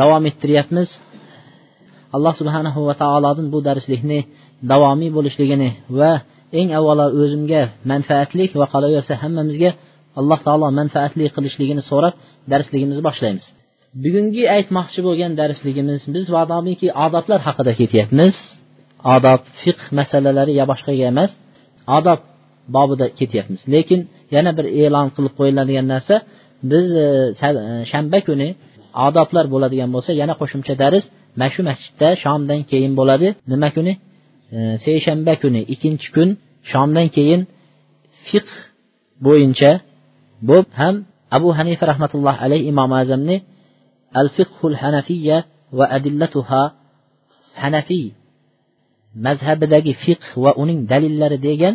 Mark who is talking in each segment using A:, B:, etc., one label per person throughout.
A: davom ettiryapmiz. Alloh subhanahu va taolodan bu darslikni davomiy bo'lishligini va eng avvalo o'zimga manfaatli va qolaversa hammamizga alloh taolo manfaatli qilishligini so'rab darsligimizni boshlaymiz. Bugungi aytmoqchi bo'lgan darsligimiz biz vadomiki odoblar haqida ketyapmiz. Odob fiqh masalalari yo boshqaga emas odob bobida ketyapmiz. Lekin yana bir e'lon qilib qo'yiladigan narsa biz e, e, shanba kuni odoblar bo'ladigan bo'lsa yana qo'shimcha dars mana shu masjidda shomdan keyin bo'ladi. Nima kuni? E, seshanba kuni ikkinchi kun shomdan keyin fiqh bo'yicha bu ham abu hanifa rahmatullohi alayhi imom azamni al fiqhul hanafiya va adillatuha hanafiy mazhabidagi fiqh va uning dalillari degan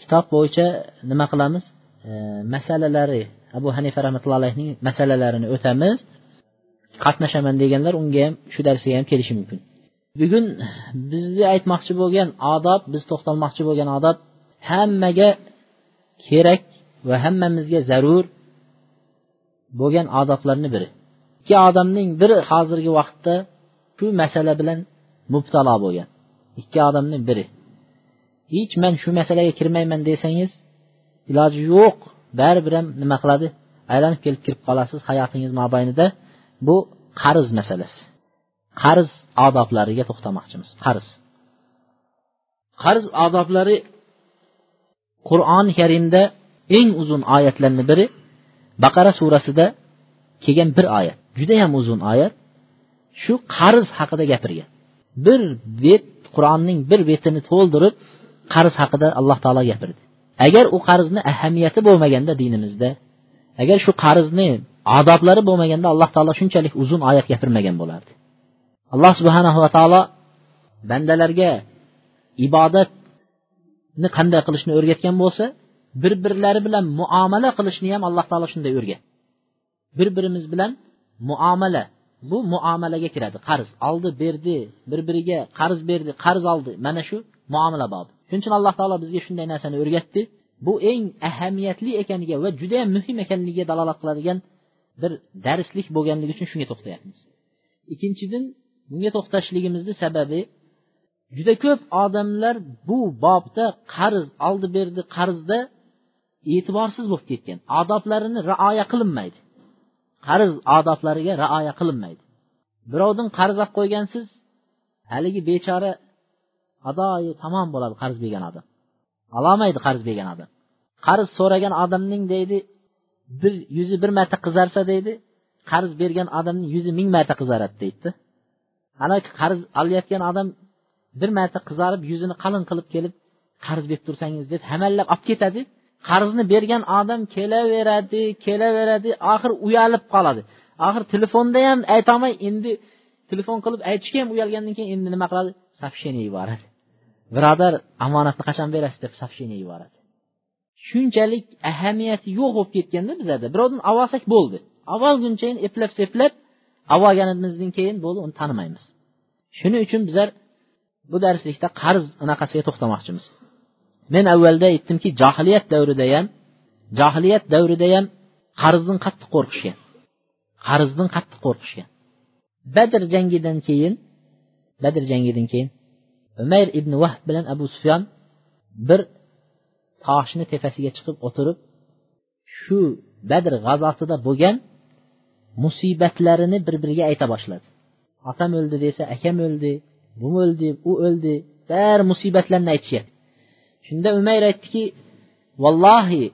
A: kitob bo'yicha nima qilamiz? E, masalalari abu hanifa rahmatullohi alayhining masalalarini o'tamiz. Qatnashaman deganlar unga ham shu darsga ham kelishi mumkin. Bugun bizni aytmoqchi bo'lgan odob biz to'xtalmoqchi bo'lgan odob hammaga kerak va hammamizga zarur bo'lgan odoblarni biri. Ikki odamning biri hozirgi vaqtda shu masala bilan mubtalo bo'lgan. Ikki odamni biri. Hech man shu masalaga kirmayman desangiz iloji yo'q baribir ham nima qiladi? Aylanib kelib kirib qolasiz hayotingiz mobaynida. Bu qarz masalasi. Qarz odoblariga to'xtamoqchimiz. Qarz. Qarz odoblari qur'oni karimda eng uzun oyatlarni biri baqara surasida kelgan bir oyat. Judayam uzun oyat. Shu qarz haqida gapirgan. Bir bet qur'onning bir betini to'ldirib qarz haqida alloh taolo gapirdi. Agar u qarzni ahamiyati bo'lmaganda dinimizda agar shu qarzni odoblari bo'lmaganda alloh taolo shunchalik uzun oyat gapirmagan bo'lardi. Alloh subhanahu va taolo bandalarga ibodatni qanday qilishni o'rgatgan bo'lsa bir birlari bilan muomala qilishni ham alloh taolo shunday o'rgat. Bir birimiz bilan muomala bu muomalaga kiradi. Qarz oldi berdi bir biriga qarz berdi qarz oldi. Mana shu muomala bobi shuning uchun alloh taolo bizga shunday narsani o'rgatdi. Bu eng ahamiyatli ekaniga va judayam muhim ekanligiga dalolat qiladigan bir darslik bo'lganligi uchun shunga to'xtayapmiz. Ikkinchidan bunga to'xtashligimizni sababi juda ko'p odamlar bu bobda qarz oldi berdi qarzda e'tiborsiz bo'lib ketgan. Odoblarini rioya qilinmaydi. Qarz odoblariga rioya qilinmaydi. Birovdan qarz olib qo'ygansiz haligi bechora adoyi tamom bo'ladi qarz bergan odam. Ololmaydi qarz bergan odam. Qarz so'ragan odamning deydi bir yuzi bir marta qizarsa deydi qarz bergan odamning yuzi ming marta qizaradi deydida haligi qarz olayotgan odam bir marta qizarib yuzini qalin qilib kelib qarz berib tursangiz deb hamallab olib ketadi. Qarzni bergan odam kelaveradi kelaveradi oxir uyalib qoladi. Oxir telefonda ham aytolmay endi telefon qilib aytishga ham uyalgandan keyin endi nima qiladi? Сообщение yuboradi. Birodar omonatni qachon berasiz deb сообщение yuboradi. Shunchalik ahamiyati yo'q bo'lib ketganda bizada birovdan olsak bo'ldi. Olgunchayin eplab seplab olganimizdan keyin bo'ldi uni tanimaymiz. Shuning uchun bizlar bu darslikda qarz anaqasiga to'xtamoqchimiz. Men avvalda aytdimki johiliyat davrida ham johiliyat davrida ham qarzdan qattiq qo'rqishgan. Qarzdan qattiq qo'rqishgan. Badr jangidan keyin badr jangidan keyin umayr ibn vahb bilan abu sufyon bir toshni tepasiga chiqib o'tirib shu badr g'azotida bo'lgan musibatlarini bir biriga ayta boshladi. Otam o'ldi desa akam o'ldi bu o'ldi u o'ldi bari musibatlarni aytishyapti. Shunda umayr aytdiki vallohi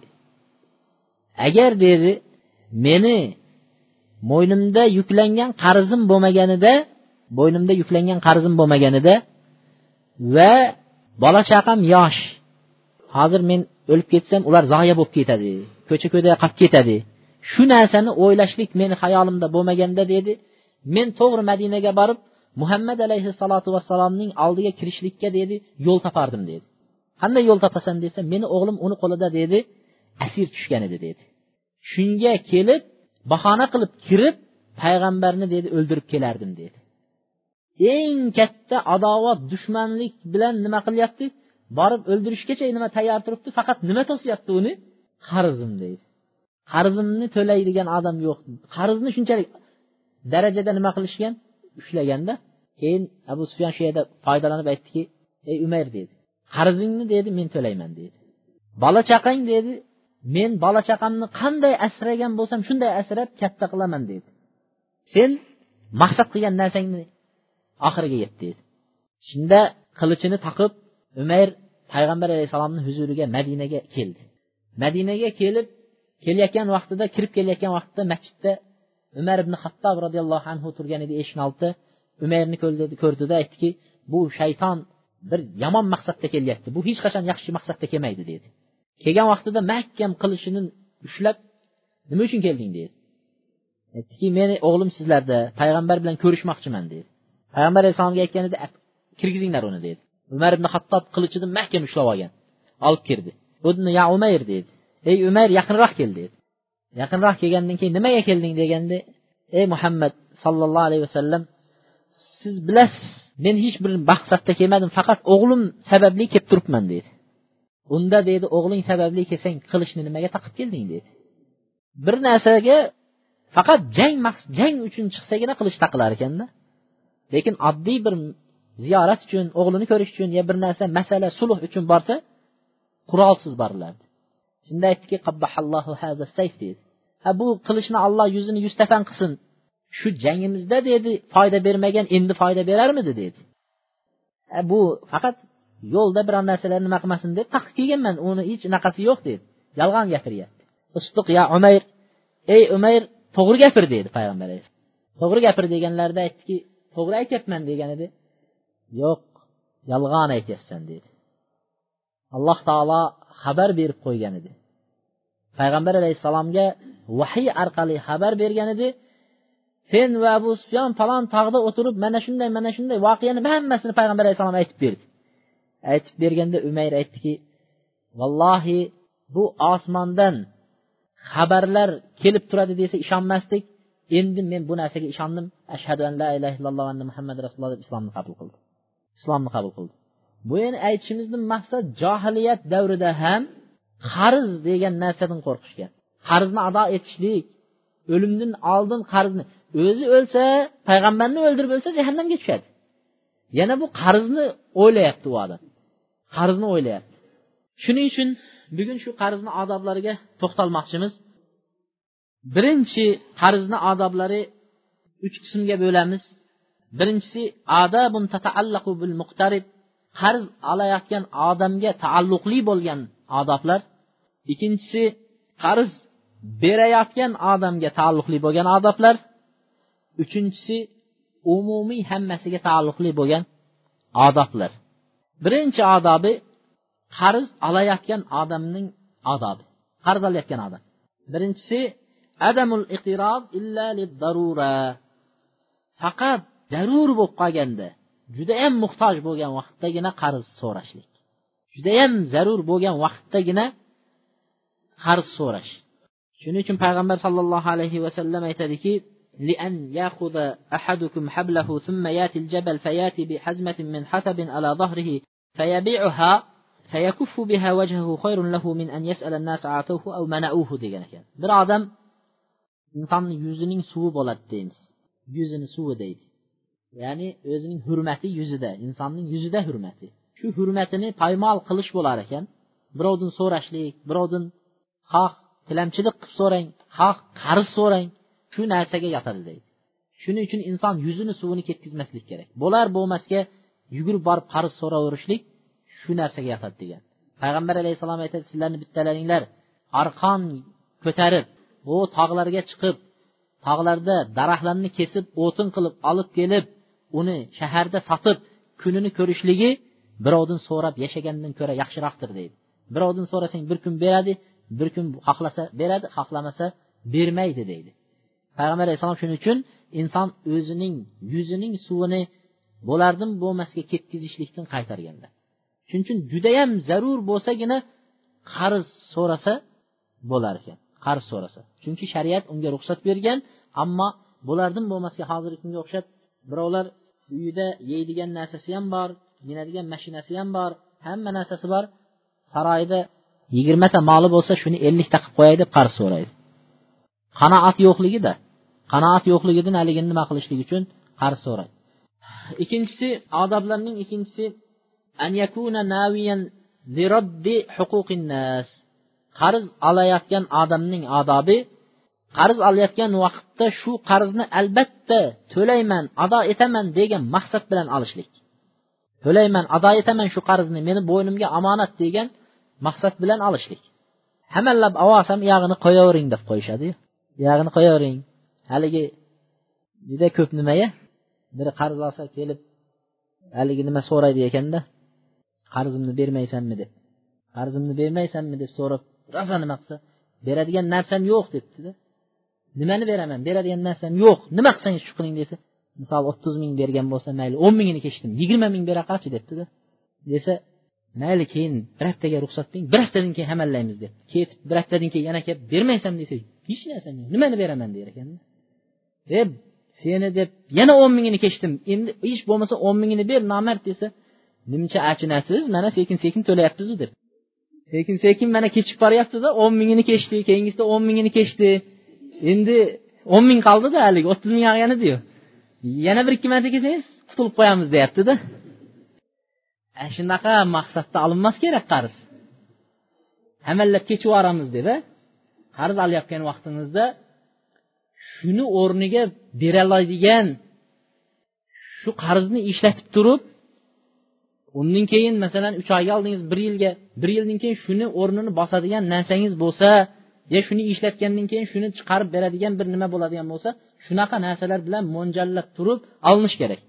A: agar dedi meni mo'ynimda yuklangan qarzim bo'lmaganida bo'ynimda yuklangan qarzim bo'lmaganida va bola chaqam yosh hozir men o'lib ketsam ular zoya bo'lib ketadi ko'cha ko'yda qolib ketadi. Shu narsani o'ylashlik meni xayolimda bo'lmaganda dedi. Men to'g'ri madinaga borib muhammad alayhissalotu vassalomning oldiga kirishlikka dedi yo'l topardim dedi. Qanday yo'l topasan desa meni o'g'lim uni qo'lida dedi asir tushgan edi dedi. Shunga kelib bahona qilib kirib payg'ambarni dedi o'ldirib kelardim dedi. Eng katta adovat dushmanlik bilan nima qilyapti? Borib o'ldirishgacha nima tayyor turibdi? Faqat nima to'syapti uni? Qarzim deydi. Qarzimni to'laydigan odam yo'q. Qarzni shunchalik darajada nima qilishgan? Ushlaganda keyin abu sufyon shu yerda foydalanib aytdiki ey umayr dedi. Qarzingni dedi men to'layman dedi. Bola chaqang dedi. Men bola chaqamni qanday asragan bo'lsam shunday asrab katta qilaman dedi. Sen maqsad qilgan narsangni oxiriga yet dedi. Shunda qilichini taqib umayr payg'ambar alayhissalomni huzuriga madinaga keldi. Madinaga kelib kelayotgan vaqtida kirib kelayotgan vaqtida masjidda umar ibn hattob roziyallohu anhu turgan edi eshikni oldida umayrni ko'rdida aytdiki bu shayton bir yomon maqsadda kelyapti. Bu hech qachon yaxshi maqsadda kelmaydi dedi. Kelgan vaqtida mahkam qilichini ushlab nima uchun kelding? dedi. Aytdiki meni o'g'lim sizlarda payg'ambar bilan ko'rishmoqchiman dedi. Payg'ambar alayhissalomga aytgan edi kirgizinglar uni dedi. Umar ibn hattob qilichini mahkam ushlab olgan. Olib kirdi. Ya umayr dedi. Ey umayr yaqinroq kel dedi. Yaqinroq kelgandan keyin nimaga kelding? deganda ey muhammad sollallohu alayhi vasallam siz bilasiz men hech bir maqsadda kelmadim faqat o'g'lim sababli kelib turibman dedi. Unda deydi o'g'ling sababli kelsang qilichni nimaga taqib kelding? dedi. Bir narsaga faqat jang jang uchun chiqsagina qilich taqilar ekanda lekin oddiy bir ziyorat uchun o'g'lini ko'rish uchun yo bir narsa masala sulh uchun borsa qurolsiz borilardi shunda aytdiki deydi ha bu qilichni olloh yuzini yuztafan qilsin shu jangimizda dedi foyda bermagan endi foyda berarmidi dedi. Bu faqat yo'lda biron narsalar nima qilmasin deb taqib kelganman uni hech unaqasi yo'q dedi yolg'on gapiryapti ustuq ya umayr ey umayr to'g'ri gapir dedi payg'ambar alayhissalom to'g'ri gapir deganlarida aytdiki to'g'ri aytyapman degan edi yo'q yolg'on aytyapsan dedi. Alloh taolo xabar berib qo'ygan edi. Payg'ambar alayhissalomga vahiy orqali xabar bergan edi. Sen va abu sufyon falon tog'da o'tirib mana shunday mana shunday voqeani hammasini payg'ambar alayhissalom aytib berdi. Aytib berganda umayr aytdiki vallohi bu osmondan xabarlar kelib turadi desa ishonmasdik. Endi men bu narsaga ishondim. Ashhadu an la ilaha illalloh anna muhammad rasululloh deb islomni qabul qildi. Islomni qabul qildi. Bu endi aytishimizni maqsad johiliyat davrida ham qarz degan narsadan qo'rqishgan qarzni ado etishlik o'limdan oldin qarzni. O'zi o'lsa payg'ambarni o'ldirib o'lsa jahannamga tushadi. Yana bu qarzni o'ylayapti u odam. Qarzni o'ylayapti. Shuning uchun bugun shu qarzni odoblariga to'xtalmoqchimiz. Birinchi qarzni odoblari uch qismga bo'lamiz. Birinchisi adabun tataallaqu bil muqtarib qarz olayotgan odamga taalluqli bo'lgan odoblar ikkinchisi qarz berayotgan odamga taalluqli bo'lgan odoblar uchinchisi umumiy hammasiga taalluqli bo'lgan odoblar birinchi odobi qarz olayotgan odamning odobi. Qarz olayotgan odam. Birinchisi adamul iqtirob illa darura faqat zarur bo'lib qolganda judayam muhtoj bo'lgan vaqtdagina qarz so'rashlik judayam zarur bo'lgan vaqtdagina qarz so'rash shuning uchun payg'ambar sollallohu alayhi vasallam aytadiki لأن يأخذ أحدكم حبله ثم يأتي الجبل فيأتي بحزمة من حطب على ظهره فيبيعها فيكف بها وجهه خير له من أن يسأل الناس أعطوه أو منعوه degan ekan bir odam insonni yuzining suvi bo'ladi deymiz yuzini suvi deydi Ya'ni o'zining hurmati yuzida insonning yuzida hurmati. Shu hurmatini poymol qilish bo'lar ekan. Birovdan so'rashlik birovdan xoh tilamchilik qilib so'rang xoh qarz so'rang shu narsaga yotadi deydi. Shuning uchun inson yuzini suvini ketkazmaslik kerak. Bo'lar bo'lmasga yugurib borib qarz so'raverishlik shu narsaga yotadi degan. Payg'ambar alayhissalom aytadi sizlarni bittalaringlar arqon ko'tarib u tog'larga chiqib tog'larda daraxtlarni kesib o'tin qilib olib kelib uni shaharda sotib kunini ko'rishligi birovdan so'rab yashagandan ko'ra yaxshiroqdir deydi. Birovdan so'rasang bir kun beradi bir kun xohlasa beradi xohlamasa bermaydi deydi. Payg'ambar alayhissalom shuning uchun inson o'zining yuzining suvini bo'lardim bo'lmasga ketkazishlikdan qaytarganlar shuning uchun judayam zarur bo'lsagina qarz so'rasa bo'lar ekan qarz so'rasa. Chunki shariat unga ruxsat bergan ammo bo'lardim bo'lmasga hozirgi kunga o'xshab birovlar uyida yeydigan narsasi ham bor minadigan mashinasi ham bor hamma narsasi bor. Saroyida yigirmata moli bo'lsa shuni ellikta qilib qo'yay deb qarz so'raydi. Qanoat yo'qligida qanoat yo'qligidan haligini nima qilishlik uchun qarz so'raydi. Ikkinchisi odoblarning ikkinchisi an yakuna naviyan qarz olayotgan odamning odobi qarz olayotgan vaqtda shu qarzni albatta to'layman ado etaman degan maqsad bilan olishlik. To'layman ado etaman shu qarzni meni bo'ynimga omonat degan maqsad bilan olishlik. Hammalab olsam uyog'ini qo'yavering deb qo'yishadi uyog'ini qo'yavering haligi juda ko'p nimaya biri qarz olsa kelib haligi nima so'raydi ekanda? Qarzimni bermaysanmi? deb. Qarzimni bermaysanmi? deb so'rab rosa nima qilsa? Beradigan narsam yo'q debdida. Nimani beraman? Beradigan narsam yo'q. Nima qilsangiz shu qiling desa misol o'ttiz ming bergan bo'lsa mayli o'n mingini kechdim yigirma ming bera qolchi debdida. Desa mayli keyin bir haftaga ruxsat bering bir haftadan keyin hamallaymiz deb. Ketib bir haftadan keyin yana kelib bermaysan desa hech narsam yo'q. Nimani beraman der ekanda. E seni deb yana o'n mingini kechdim endi hech bo'lmasa o'n mingini ber nomard desa nimcha achinasiz mana sekin sekin to'layapmizu deb. Sekin sekin mana kechib boryaptida o'n mingini kechdi keyingisida o'n mingini kechdi. Endi o'n ming qoldida haligi o'ttiz ming qolgan ediyu yana bir ikki marta kelsangiz qutulib qo'yamiz deyaptida. Shunaqa maqsadda olinmas kerak qarz. Hamallab kechib yuboramiz deb qarz olayotgan vaqtingizda shuni o'rniga beroladigan shu qarzni ishlatib turib undan keyin masalan uch oyga oldingiz bir yilga bir yildan keyin shuni o'rnini bosadigan narsangiz bo'lsa yo shuni ishlatgandan keyin shuni chiqarib beradigan bir nima bo'ladigan bo'lsa shunaqa narsalar bilan mo'ljallab turib olinish kerak.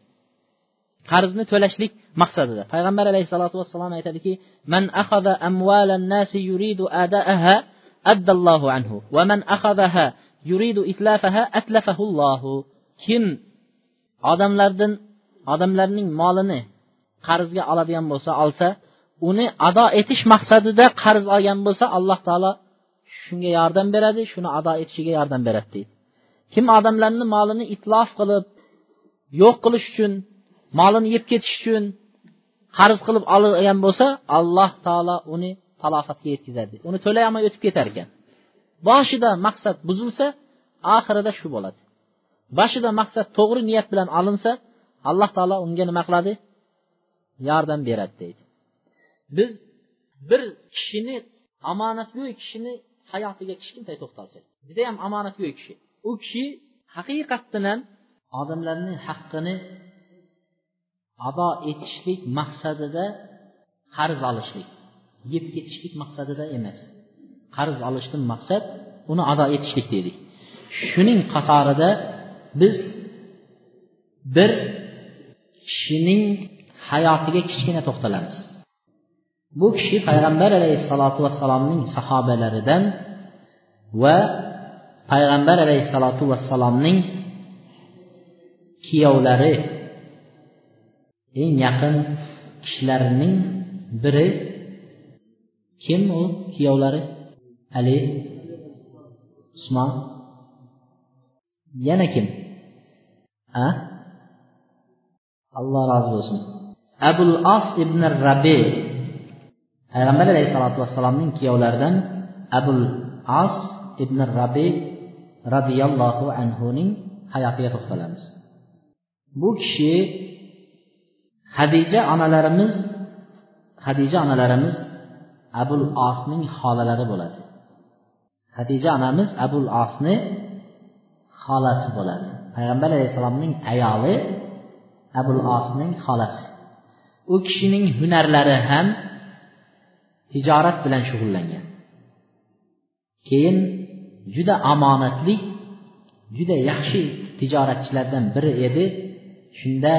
A: Qarzni to'lashlik maqsadida. Payg'ambar alayhissalotu vassalom aytadiki man akhadha amvalan nasi yuridu adaaha addallohu anhu. Va man akhadaha yuridu itlafaha atlafahu Allohu kim odamlardan odamlarning molini qarzga oladigan bo'lsa olsa uni ado etish maqsadida qarz olgan bo'lsa alloh taolo shunga yordam beradi shuni ado etishiga yordam beradi deydi. Kim odamlarni molini itlof qilib yo'q qilish uchun molini yeb ketish uchun qarz qilib olgan bo'lsa alloh taolo uni talofatga yetkazadi. Uni to'lay olmay o'tib ketar ekan. Boshida maqsad buzilsa oxirida shu bo'ladi. Boshida maqsad to'g'ri niyat bilan olinsa alloh taolo unga nima qiladi? Yordam beradi deydi. Biz bir kishini omonatgo'y kishini hayotiga kichkintoy to'xtalsak. Judayam omonatgo'y kishi. U kishi haqiqatdan ham haqqini ado etishlik maqsadida qarz olishlik yeb ketishlik maqsadida emas. Qarz olishdan maqsad uni ado etishlik dedik shuning qatorida biz bir kishining hayotiga kichkina to'xtalamiz. Bu kishi payg'ambar alayhissalotu vassalomning sahobalaridan va payg'ambar alayhissalotu vassalomning kuyovlari eng yaqin kishilarning biri kim u kuyovlari? Ali usmon. Yana kim? A? Alloh rozi bo'lsin abul as ibn rabi payg'ambar alayhisalotu vassalomning kuyovlaridan abul as ibn rabi roziyallohu anhuning hayotiga to'xtalamiz. Bu kishi hadija onalarimiz hadija onalarimiz abul osning xolalari bo'ladi. Hadija onamiz abul osni xolasi bo'ladi. Payg'ambar alayhissalomning ayoli abul osning xolasi. U kishining hunarlari ham tijorat bilan shug'ullangan. Keyin juda omonatli juda yaxshi tijoratchilardan biri edi. Shunda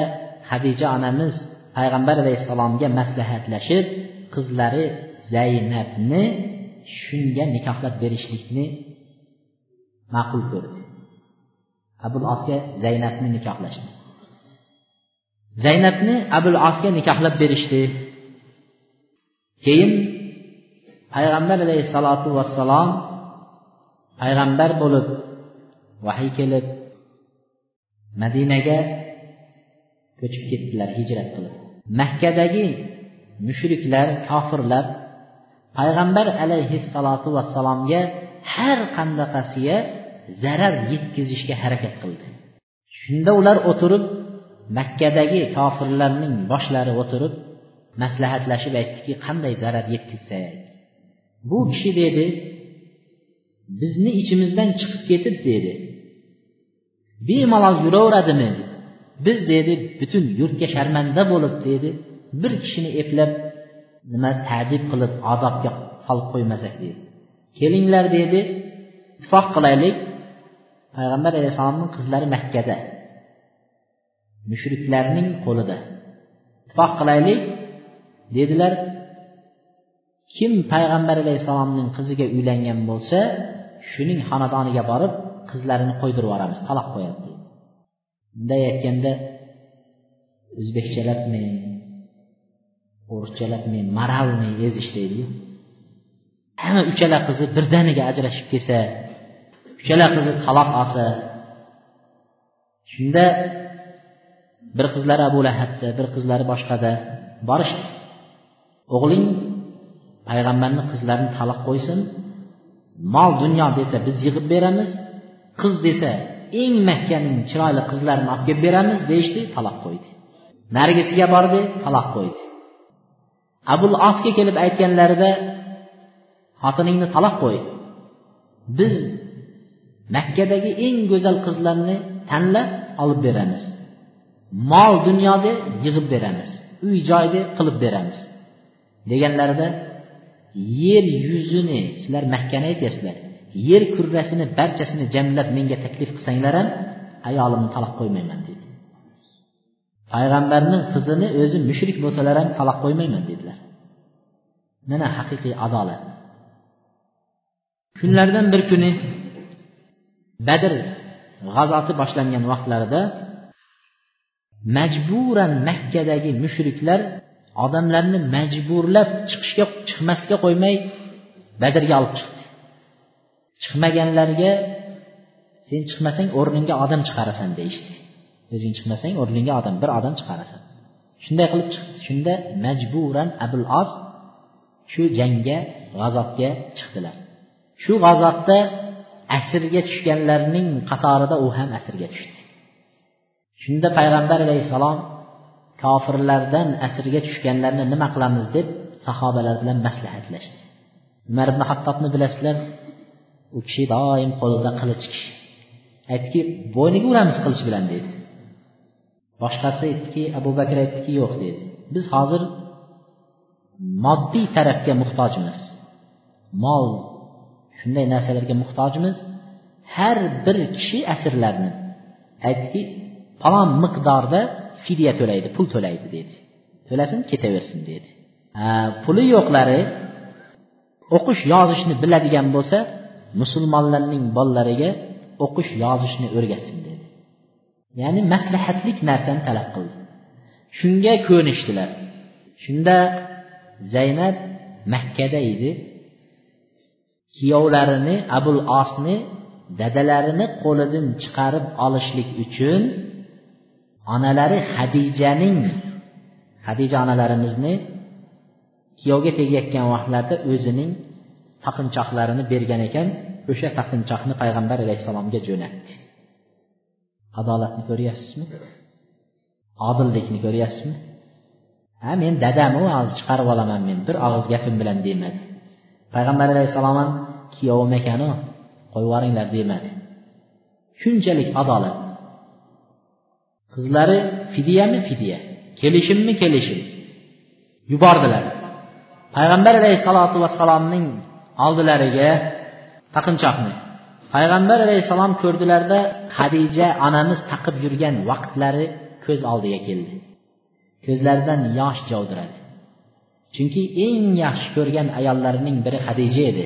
A: hadija onamiz payg'ambar alayhissalomga maslahatlashib qizlari zaynabni shunga nikohlab berishlikni ma'qul ko'rdi. Abul osga zaynabni nikohlashdi. Zaynabni abul osga nikohlab berishdi. Keyin payg'ambar alayhissalotu vassalom payg'ambar bo'lib vahiy kelib madinaga ko'chib ketdilar hijrat qilib. Makkadagi mushriklar kofirlar payg'ambar alayhissalotu vassalomga har qandaqasiga zarar yetkazishga harakat qildi. Shunda ular o'tirib makkadagi kofirlarning boshlari o'tirib maslahatlashib aytdiki qanday zarar yetkazsak bu kishi dedi bizni ichimizdan chiqib ketib dedi. Bemalol yuraveradimi biz dedi butun yurtga sharmanda bo'lib dedi. Bir kishini eplab nima tadib qilib azobga solib qo'ymasak dedi. Kelinglar dedi ittifoq qilaylik payg'ambar alayhissalomning qizlari makkada mushriklarning qo'lida. Ittifoq qilaylik dedilar. Kim payg'ambar alayhissalomning qiziga uylangan bo'lsa shuning xonadoniga borib qizlarini qo'ydirib yuboramiz taloq qo'yadi. Deydi bunday aytganda o'zbekchalabmi o'rischalabmi moralniy ezish deydiyu hamma uchala qizi birdaniga ajrashib kelsa uchala qizi taloq olsa shunda bir qizlari abu lahabda bir qizlari boshqada borishdi. O'g'ling payg'ambarni qizlarini taloq qo'ysin. Mol dunyo desa biz yig'ib beramiz. Qiz desa eng makkaning chiroyli qizlarini olib kelib beramiz deyishdi taloq qo'ydi. Narigisiga bordi taloq qo'ydi. Abul osga kelib aytganlarida xotiningni taloq qo'y. Biz makkadagi eng go'zal qizlarni tanlab olib beramiz. Mol dunyoda yig'ib beramiz. Uy joyda qilib beramiz. Deganlarida yer yuzini sizlar makkani aytyapsizlar. Yer kurrasini barchasini jamlab menga taklif qilsanglar ham ayolimni taloq qo'ymayman dedi. Payg'ambarning qizini o'zi mushrik bo'lsalar ham taloq qo'ymayman dedilar. Mana haqiqiy adolat. Kunlardan bir kuni badr g'azoti boshlangan vaqtlarida majburan makkadagi mushriklar odamlarni majburlab chiqishga chiqmasga qo'ymay badrga olib chiqdi. Chiqmaganlarga sen chiqmasang o'rningga odam chiqarasan deyishdi. O'zing chiqmasang o'rningga odam bir odam chiqarasan. Shunday qilib chiqdi. Shunda majburan abul os shu jangga g'azotga chiqdilar. Shu g'azotda asirga tushganlarning qatorida u ham asirga tushdi. Shunda payg'ambar alayhissalom kofirlardan asirga tushganlarni nima qilamiz deb sahobalar bilan maslahatlashdi. Umar ibn hattobni bilasizlar u kishi doim qo'lida qilich kishi. Aytdiki bo'yniga uramiz qilich bilan dedi. Boshqasi aytdiki abu bakr aytdiki yo'q dedi. Biz hozir moddiy tarafga muhtojmiz. Mol shunday narsalarga muhtojmiz. Har bir kishi asirlarni. Aytdiki falon miqdorda fidya to'laydi pul to'laydi dedi. To'lasin ketaversin dedi. Puli yo'qlari o'qish yozishni biladigan bo'lsa musulmonlarning bolalariga o'qish yozishni o'rgatsin dedi. Ya'ni maslahatlik narsani talab qildi. Shunga ko'nishdilar. Shunda zaynab makkada edi. Kuyovlarini abul osni dadalarini qo'lidan chiqarib olishlik uchun onalari hadijaning hadija onalarimizni kuyovga tegayotgan vaqtlarida o'zining taqinchoqlarini bergan ekan o'sha taqinchoqni payg'ambar alayhissalomga jo'natdi. Adolatni ko'ryapsizmi? Odillikni ko'ryapsizmi? Ha men dadamu hozir chiqarib olaman men bir og'iz gapim bilan demadi. Payg'ambar alayhissalom ham kuyovim ekanu qo'yib yuboringlar demadi. Shunchalik adolat. Qizlari fidyami fidya? Kelishimmi kelishim? Yubordilar. Payg'ambar alayhissalotu vassalomning oldilariga taqinchoqni. Payg'ambar alayhissalom ko'rdilarda hadija onamiz taqib yurgan vaqtlari ko'z oldiga keldi. Ko'zlaridan yosh javdiradi. Chunki eng yaxshi ko'rgan ayollarining biri hadija edi.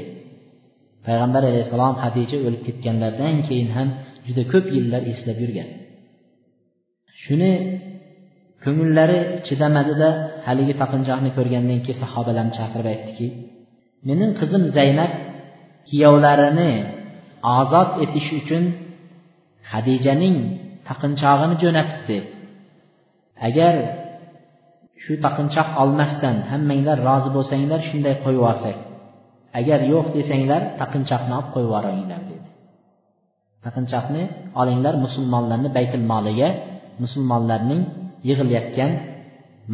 A: Payg'ambar alayhissalom hadija o'lib ketganlaridan keyin ham juda ko'p yillar eslab yurgan. Shuni ko'ngillari chidamadida haligi taqinchoqni ko'rgandan keyin sahobalarni chaqirib aytdiki mening qizim zaynab kuyovlarini ozod etish uchun hadijaning taqinchog'ini jo'natibdi. Agar shu taqinchoq olmasdan hammanglar rozi bo'lsanglar shunday qo'yib yuborsak. Agar yo'q desanglar taqinchoqni olib qo'yib yuboringlar dedi. Taqinchoqni olinglar musulmonlarni baytul moliga musulmonlarning yig'ilayotgan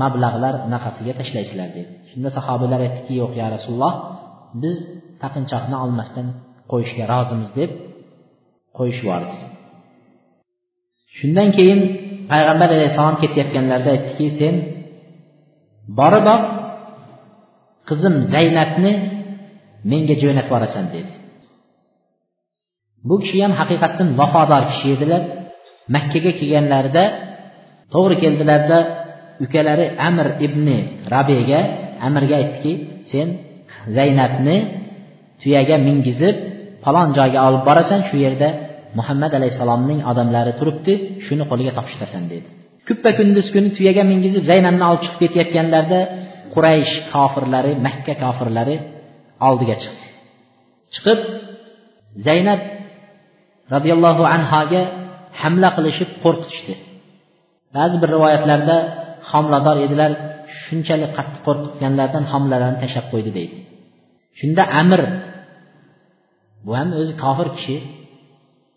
A: mablag'lar nafasiga tashlaysizlar dedi. Shunda sahobalar aytdiki yo'q ya rasululloh biz taqinchoqni olmasdan qo'yishga rozimiz deb qo'yishib yubordi. Shundan keyin payg'ambar alayhissalom ketayotganlarida aytdiki sen boriboq qizim zaynabni menga jo'natib yuborasan dedi. Bu kishi ham haqiqatdan vafodor kishi edilar. Makkaga kelganlarida to'g'ri keldilarda ukalari amir ibn rabiyga amirga aytdiki sen zaynabni tuyaga mingizib falon joyga olib borasan shu yerda muhammad alayhissalomning odamlari turibdi shuni qo'liga topshirasan dedi. Kuppa kunduz kuni tuyaga mingizib zaynabni olib chiqib ketayotganlarida quraysh kofirlari makka kofirlari oldiga chiqdi. Chiqib zaynab roziyallohu anhoga hamla qilishib qo'rqitishdi. Ba'zi bir rivoyatlarda homilador edilar shunchalik qattiq qo'rqitganlaridan homilalarni tashlab qo'ydi deydi. Shunda amir bu ham o'zi kofir kishi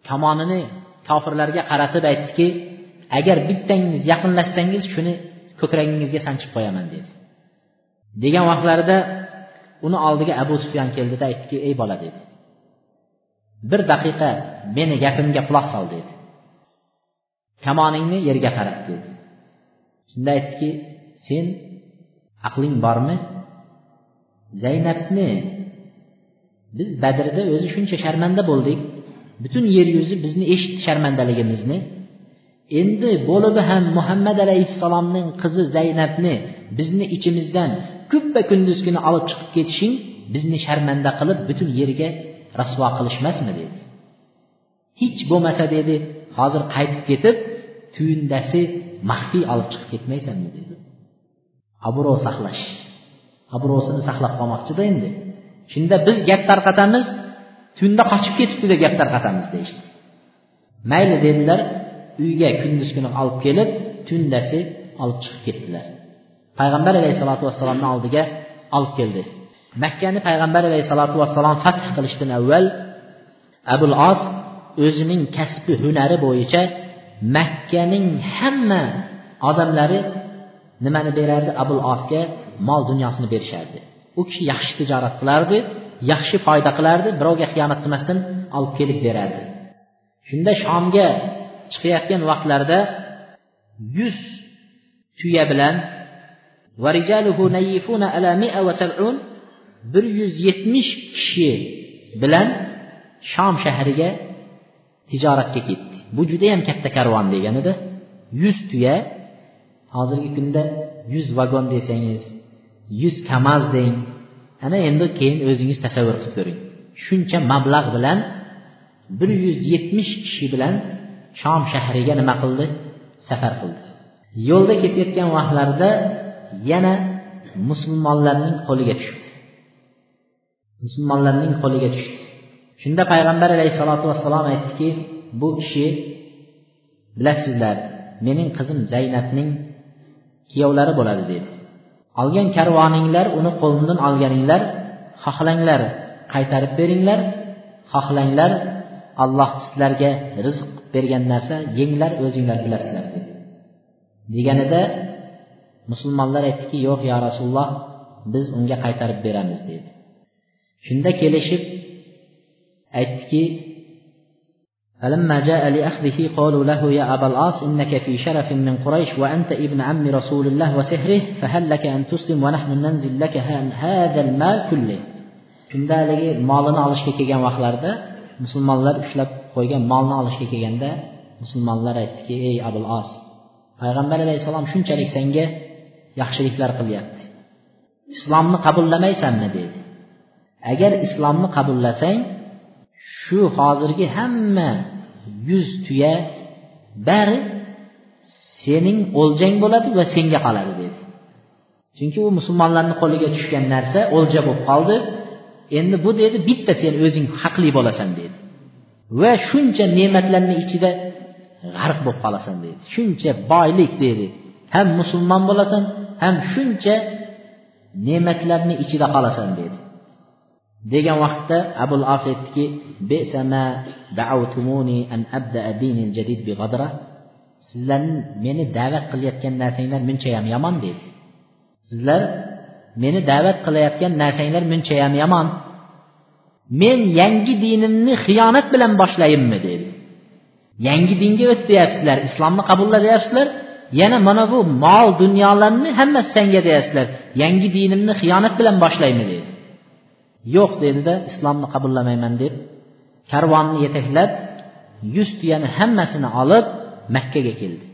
A: kamonini kofirlarga qaratib aytdiki agar bittangiz yaqinlashsangiz shuni ko'kragingizga sanchib qo'yaman dedi. Degan vaqtlarida uni oldiga abu sufyon keldida aytdiki ey bola dedi. Bir daqiqa meni gapimga quloq sol dedi. Kamoningni yerga qarat dedi shunda aytdiki sen aqling bormi? Zaynabni biz badrda o'zi shuncha sharmanda bo'ldik. Butun yer yuzi bizni eshitdi sharmandaligimizni. Endi bo'lib ham muhammad alayhissalomning qizi zaynabni bizni ichimizdan kuppa kunduz kuni olib chiqib ketishing bizni sharmanda qilib butun yerga rasvo qilishmasmi dedi. Hech bo'lmasa dedi hozir qaytib ketib tuyundasi maxfiy olib chiqib ketmaysanmi dedi. Obro' saqlash. Obro'sini saqlab qolmoqchida endi. Shunda biz gap tarqatamiz tunda qochib ketibdi deb gap tarqatamiz deyishdi. Mayli dedilar uyga kunduz kuni olib kelib tundasi olib chiqib ketdilar. Payg'ambar alayhissalotu vassalomni oldiga olib keldi. Makkani payg'ambar alayhissalotu vassalom fath qilishdan avval abul os o'zining kasbi hunari bo'yicha makkaning hamma odamlari nimani berardi? Abul osga mol dunyosini berishardi. U kishi yaxshi tijorat qilardi yaxshi foyda qilardi birovga xiyonat qilmasdan olib kelib berardi. Shunda shomga chiqayotgan vaqtlarida yuz tuya bilan bir yuz yetmish kishi bilan shom shahriga tijoratga ketdi. Bu judayam katta karvon deganida yuz tuya hozirgi kunda yuz vagon desangiz yuz kamaz deng. Ana endi keyin o'zingiz tasavvur qilib ko'ring. Shuncha mablag' bilan bir yuz yetmish kishi bilan shom shahriga nima qildi? Safar qildi. Yo'lda ketayotgan vaqtlarida yana musulmonlarning qo'liga tushdi. Musulmonlarning qo'liga tushdi. Shunda payg'ambar alayhissalotu vassalom aytdiki bu kishi bilasizlar mening qizim zaynabning kuyovlari bo'ladi dedi. Olgan karvoninglar uni qo'limdan olganinglar xohlanglar qaytarib beringlar xohlanglar alloh sizlarga rizq bergan narsa yenglar o'zinglar bilasizlar dedi. Deganida musulmonlar aytdiki yo'q yo rasululloh biz unga qaytarib beramiz dedi. Shunda kelishib aytdiki فلما جاء لأخذه قالوا له يا أبا العاص إنك في شرف من قريش وأنت ابن عم رسول الله وسهره فهل لك أن تسلم ونحن ننزل لك هذا المال كله shunda haligi molini olishga kelgan vaqtlarida musulmonlar ushlab qo'ygan molni olishga kelganda musulmonlar aytdiki ey abul os payg'ambar alayhissalom shunchalik senga yaxshiliklar qilyapti islomni qabullamaysanmi dedi agar islomni qabullasang shu hozirgi hamma yuz tuya bari sening o'ljang bo'ladi va senga qoladi dedi. Chunki u musulmonlarni qo'liga tushgan narsa o'lja bo'lib qoldi. Endi bu dedi bitta sen o'zing haqli bo'lasan dedi. Va shuncha ne'matlarni ichida g'arq bo'lib qolasan dedi. Shuncha boylik dedi. Ham musulmon bo'lasan ham shuncha ne'matlarni ichida qolasan dedi. Degan vaqtda abul as aytdiki sizlarni meni da'vat qilayotgan narsanglar munchayam yomon dedi sizlar meni da'vat qilayotgan narsanglar munchayam yomon. Men yangi dinimni xiyonat bilan boshlayinmi dedi yangi dinga o'tyapsizlar islomni qabulla deyapsizlar yana mana bu mol dunyolarni hammasi senga deyapsizlar yangi dinimni xiyonat bilan boshlaymi dedi yo'q dedida islomni qabullamayman deb karvonni yetaklab yuz tuyani hammasini olib makkaga keldi.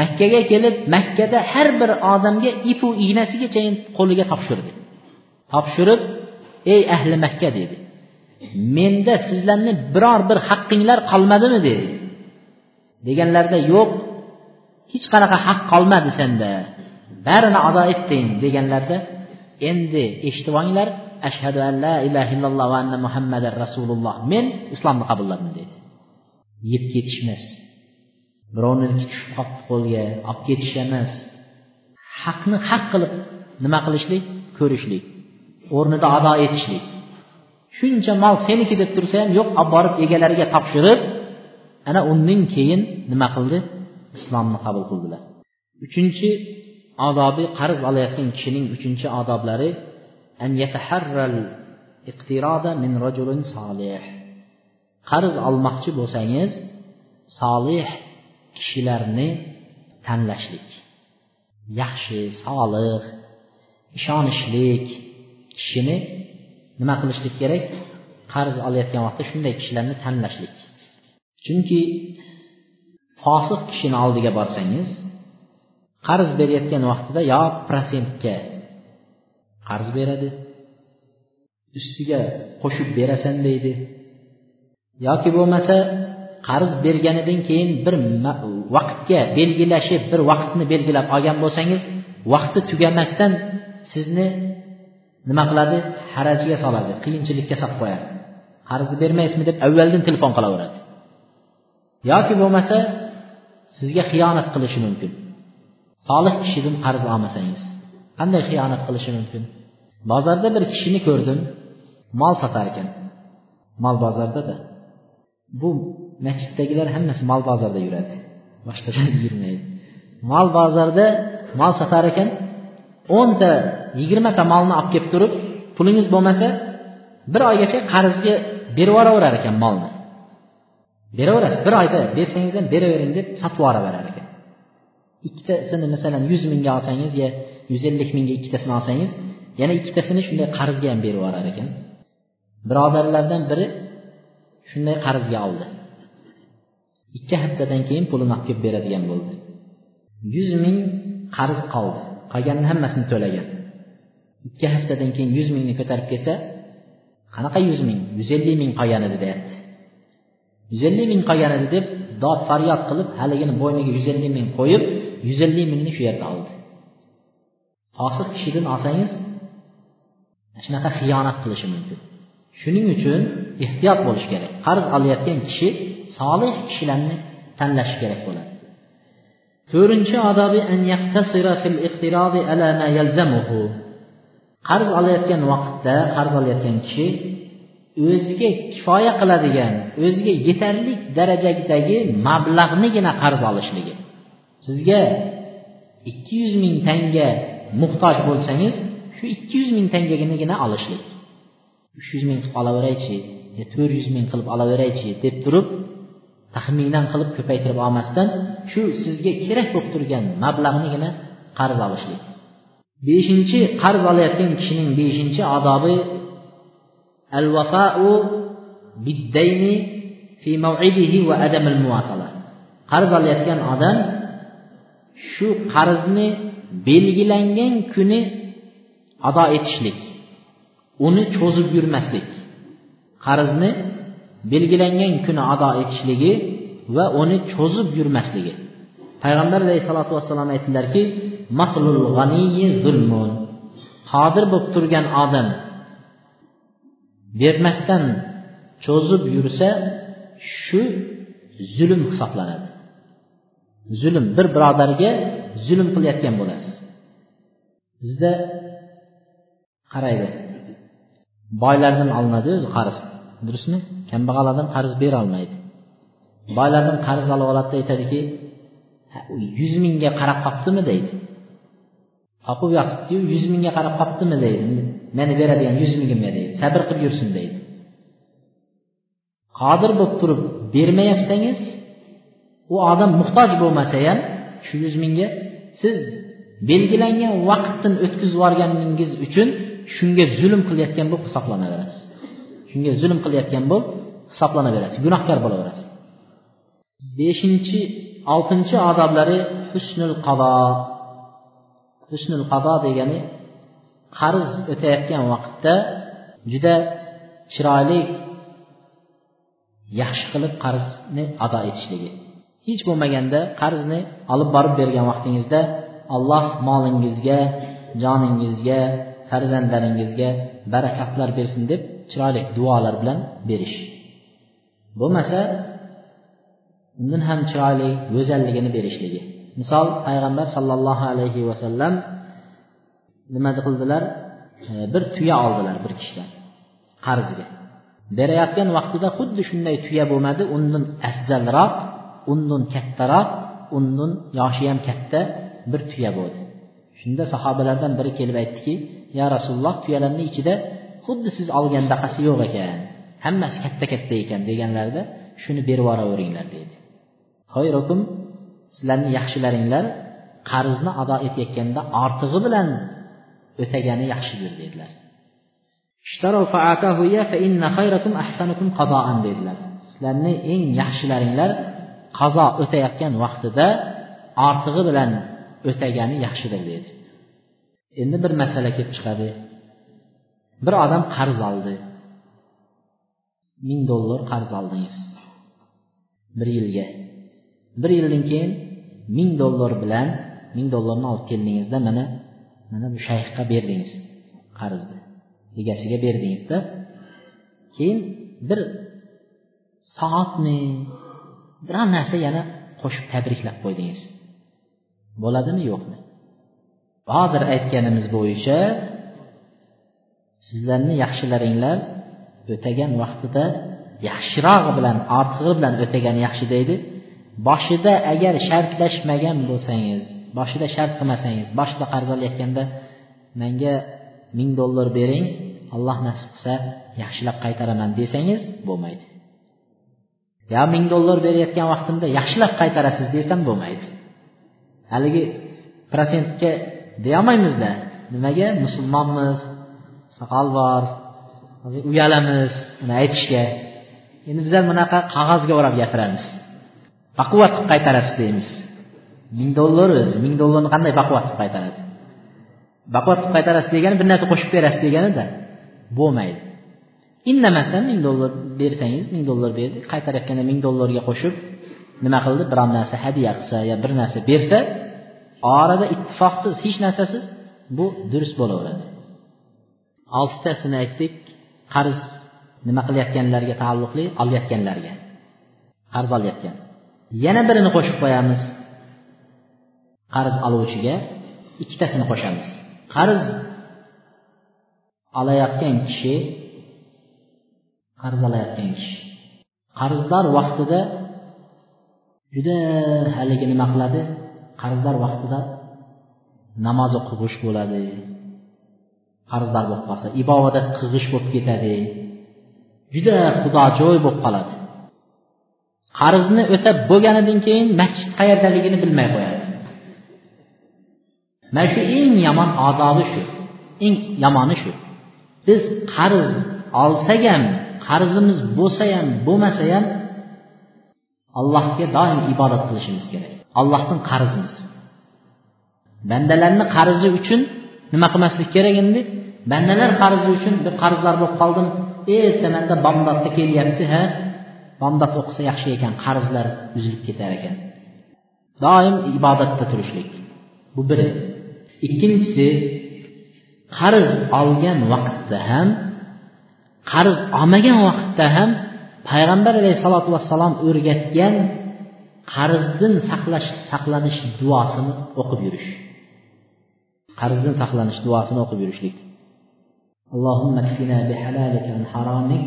A: Makkaga kelib makkada har bir odamga ipu ignasigachayin qo'liga topshirdi. Topshirib ey ahli makka dedi. Menda sizlarni biror bir haqqinglar qolmadimi? dedi. Deganlarida yo'q hech qanaqa haq qolmadi senda. Barini ado etding. deganlarda endi eshitib olinglar ashhadu an la ilaha illalloh va anna muhammadar rasululloh. Men islomni qabulladim dedi. Yeb ketish emas birovniki tushib qolibdi qo'lga olib ketish emas haqni haq qilib nima qilishlik? Ko'rishlik. O'rnida ado etishlik. Shuncha mol seniki deb tursa ham yo'q olib borib egalariga topshirib ana undan keyin nima qildi? Islomni qabul qildilar. Uchinchi odobi qarz olayotgan kishining uchinchi odoblari qarz olmoqchi bo'lsangiz solih kishilarni tanlashlik. Yaxshi solih ishonishlik kishini nima qilishlik kerak? Qarz olayotgan vaqtda shunday kishilarni tanlashlik. Chunki fosiq kishini oldiga borsangiz qarz berayotgan vaqtida yo protsentga qarz beradi. Ustiga qo'shib berasan deydi. Yoki bo'lmasa qarz berganidan keyin bir vaqtga belgilashib bir vaqtni belgilab olgan bo'lsangiz vaqti tugamasdan sizni nima qiladi? Harajga soladi qiyinchilikka solib qo'yadi. Qarzni bermaysizmi deb avvaldan telefon qilaveradi. Yoki bo'lmasa sizga xiyonat qilishi mumkin. Solih kishidan qarz olmasangiz. Qanday xiyonat qilishi mumkin? Bozorda bir kishini ko'rdim. Mol sotar ekan. Mol bozordada bu masjiddagilar hammasi mol bozorda yuradi. Boshqa joyda yurmaydi. Mol bozorda mol sotar ekan. O'nta yigirmata molni olib kelib turib pulingiz bo'lmasa bir oygacha qarzga berib yuboraverar ekan molni. Beraverasiz bir oyda bersangiz ham beravering deb sotib yuboraverar ekan. Ikkitasini masalan yuz mingga olsangiz yo yuz ellik mingga ikkitasini olsangiz yana ikkitasini shunday qarzga ham berib yuborar ekan. Birodarlardan biri shunday qarzga oldi. Ikki haftadan keyin pulini olib kelib beradigan bo'ldi. Yuz ming qarz qoldi. Qolganini hammasini to'lagan. Ikki haftadan keyin yuz mingni ko'tarib kelsa qanaqa yuz ming? Yuz ellik ming qolgan edi deyapti. Yuz ellik ming qolgan edi deb dod faryod qilib haligini bo'yniga yuz ellik ming qo'yib yuz ellik mingni shu yerda oldi. Fosiq kishidan olsangiz shunaqa xiyonat qilishi mumkin. Shuning uchun ehtiyot bo'lish kerak. Qarz olayotgan kishi solih kishilarni tanlashi kerak bo'ladi. To'rtinchi odobi qarz olayotgan vaqtda qarz olayotgan kishi o'ziga kifoya qiladigan o'ziga yetarli darajadagi mablag'nigina qarz olishligi. Sizga ikki yuz ming tanga muhtoj bo'lsangiz shu ikki yuz ming tangaginigina olishlik. Uch yuz ming qilib olaveraychi yo to'rt yuz ming qilib olaveraychi deb turib taxminan qilib ko'paytirib olmasdan shu sizga kerak bo'lib turgan mablag'nigina qarz olishlik. Beshinchi qarz olayotgan kishining beshinchi odobi al vafau biddayni fi mav'idihi va adamil muwasala qarz olayotgan odam shu qarzni belgilangan kuni ado etishlik uni cho'zib yurmaslik qarzni belgilangan kuni ado etishligi va uni cho'zib yurmasligi. Payg'ambar alayhissalotu vassalom aytdilarki zulmun. Qodir bo'lib turgan odam bermasdan cho'zib yursa shu zulm hisoblanadi. Zulm bir birodarga zulm qilayotgan bo'lasiz. Bizda qaraydi. Boylardan olinadi o'zi qarz. Durustmi? Kambag'allardan odam qarz berolmaydi boylardan qarz olib oladida aytadiki yuz mingga qarab qolibdimi deydi. Oqib yotibdiyu yuz mingga qarab qolibdimi deydi. Meni beradigan yuz mingimga deydi. Sabr qilib yursin deydi. Qodir bo'lib turib bermayapsangiz u odam muhtoj bo'lmasa ham shu yuz mingga siz belgilangan vaqtdan o'tkazib yuborganingiz uchun shunga zulm qilayotgan bo'lib hisoblanaverasiz. Shunga zulm qilayotgan bo'lib hisoblanaverasiz. Gunohkor bo'laverasiz. Beshinchi oltinchi odoblari husnul qado. Husnul qado degani qarz o'tayotgan vaqtda juda chiroyli yaxshi qilib qarzni ado etishligi. Hech bo'lmaganda qarzni olib borib bergan vaqtingizda alloh molingizga joningizga farzandlaringizga barakatlar bersin deb chiroyli duolar bilan berish. Bo'lmasa undan ham chiroyli go'zalligini berishligi. Misol payg'ambar sollallohu alayhi vasallam nima qildilar? E, bir tuya oldilar bir kishidan qarzga berayotgan vaqtida xuddi shunday tuya bo'lmadi undan afzalroq undan kattaroq undan yoshi ham katta bir tuya bo'ldi. Shunda sahobalardan biri kelib aytdiki ya rasululloh tuyalarni ichida xuddi siz olgandaqasi yo'q ekan hammasi katta katta ekan deganlarida shuni berib yuboraveringlar deydi xayrukum sizlarni yaxshilaringlar qarzni ado etayotganda ortig'i bilan o'tagani yaxshidir dedilar. Dedilar. Sizlarni eng yaxshilaringlar qazo o'tayotgan vaqtida ortig'i bilan o'tagani yaxshidir dedi endi bir masala kelib chiqadi. Bir odam qarz oldi. Ming dollar qarz oldingiz. Bir yilga. Bir yildan keyin ming dollar bilan ming dollarni olib keldingizda mana mana bu shayxga berdingiz qarzni. Egasiga berdingizda. Keyin bir soatmi biror narsa yana qo'shib tabriklab qo'ydingiz. Bo'ladimi yo'qmi? Hozir aytganimiz bo'yicha sizlarni yaxshilaringlar o'tagan vaqtida yaxshirog'i bilan ortig'i bilan o'tagan yaxshi deydi. Boshida agar shartlashmagan bo'lsangiz boshida shart qilmasangiz boshida qarz olayotganda menga ming dollar bering alloh nasib qilsa yaxshilab qaytaraman desangiz bo'lmaydi. Yo ming dollar berayotgan vaqtimda yaxshilab qaytarasiz desam bo'lmaydi. Haligi protsentga deyolmaymizda. Nimaga? Musulmonmiz soqol bor uyalamiz uni aytishga. Endi bizlar bunaqa qog'ozga o'rab gapiramiz. Baquvvat qilib qaytarasiz deymiz. Ming dollar o'zi ming dollarni qanday baquvvat qilib qaytaradi? Baquvvat qilib qaytarasiz degani bir narsa qo'shib berasiz deganida bo'lmaydi. Indamasdan ming dollar bersangiz ming dollar berdi qaytarayotganda ming dollarga qo'shib nima qildi? Biron narsa hadya qilsa yo bir narsa bersa orada ittifoqsiz hech narsasiz bu durust bo'laveradi. Oltitasini aytdik qarz nima qilayotganlarga taalluqli olayotganlarga qarz olayotgan. Yana birini qo'shib qo'yamiz. Qarz oluvchiga ikkitasini qo'shamiz. Qarz olayotgan kishi qarz olayotgan kishi. Qarzdor vaqtida juda haligi nima qiladi qarzdor vaqtida namoz o'qig'ish bo'ladi. Qarzdor bo'lib qolsa ibodat qilg'ish bo'lib ketadi. Juda xudojo'y bo'lib qoladi. Qarzni o'tab bo'lganidan keyin masjid qayerdaligini bilmay qo'yadi. Mana shu eng yomon azobi shu. Eng yomoni shu. Biz qarz olsak ham qarzimiz bo'lsa ham bo'lmasa ham allohga doim ibodat qilishimiz kerak. Allohdan qarzimiz. Bandalarni qarzi uchun nima qilmaslik kerak endi? Bandalar qarzi uchun bir qarzdor bo'lib qoldim. Ertamanda bomdodga kelyapti ha? Bomdod o'qisa yaxshi ekan qarzlar uzilib ketar ekan. Doim ibodatda turishlik. Bu biri. Ikkinchisi qarz olgan vaqtda ham qarz olmagan vaqtda ham payg'ambar alayhissalotu vassalom o'rgatgan qarzdan saqlash saqlanish duosini o'qib yurish qarzdan saqlanish duosini o'qib yurishlik اللهم اكفنا بحلالك عن حرامك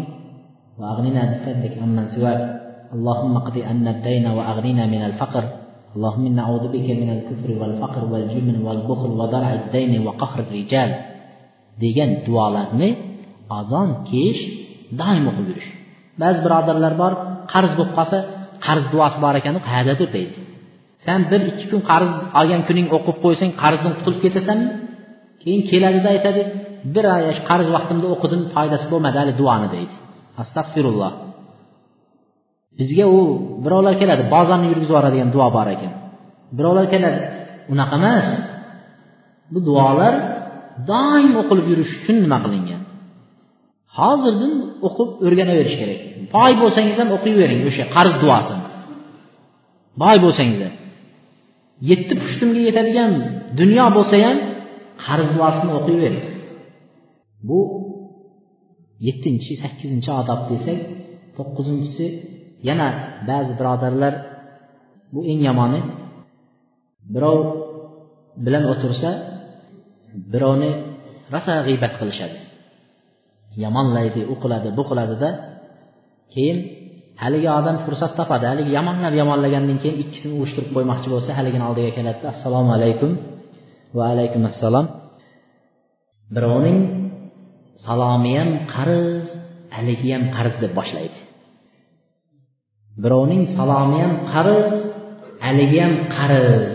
A: وأغننا بفضلك عمن سواك اللهم اقض عنا الدين وأغننا من الفقر اللهم إنا نعوذ بك من الكفر والفقر والجبن والبخل وضرع الدين وقهر الرجال degan duolarni azon kesh doim o'qib yurish. Ba'zi birodarlar bor qarz bo'lib qolsa qarz duosi bor ekan qayerdadir deydi. San bir ikki kun qarz olgan kuning o'qib qo'ysang qarzdan qutulib ketasanmi? Keyin keladida aytadi bir oy qarz vaqtimda o'qidim foydasi bo'lmadi hali duoni deydi. Astag'firulloh bizga u birovlar keladi bozorni yurgizib yuboradigan duo bor ekan. Birovlar keladi unaqa emas. Bu duolar doim o'qilib yurish uchun nima qilingan? Hozirdan o'qib o'rganaverish kerak. Boy bo'lsangiz ham o'qiyvering o'sha qarz duosini. Boy bo'lsangiz. Ham yetti pushtimga yetadigan dunyo bo'lsa ham qarz duosini o'qiyvering bu yettinchi sakkizinchi odob desak to'qqizinchisi yana ba'zi birodarlar bu eng yomoni birov bilan o'tirsa birovni rosa g'iybat qilishadi. Yomonlaydi u qiladi bu qiladida keyin haligi odam fursat topadi. Haligi yomonlab yomonlagandan keyin ikkisini urushtirib qo'ymoqchi bo'lsa haligini oldiga keladida assalomu alaykum va alaykum assalom. Birovning salomi ham qarz haligi ham qarz deb boshlaydi. Birovning salomi ham qarz haligi ham qarz.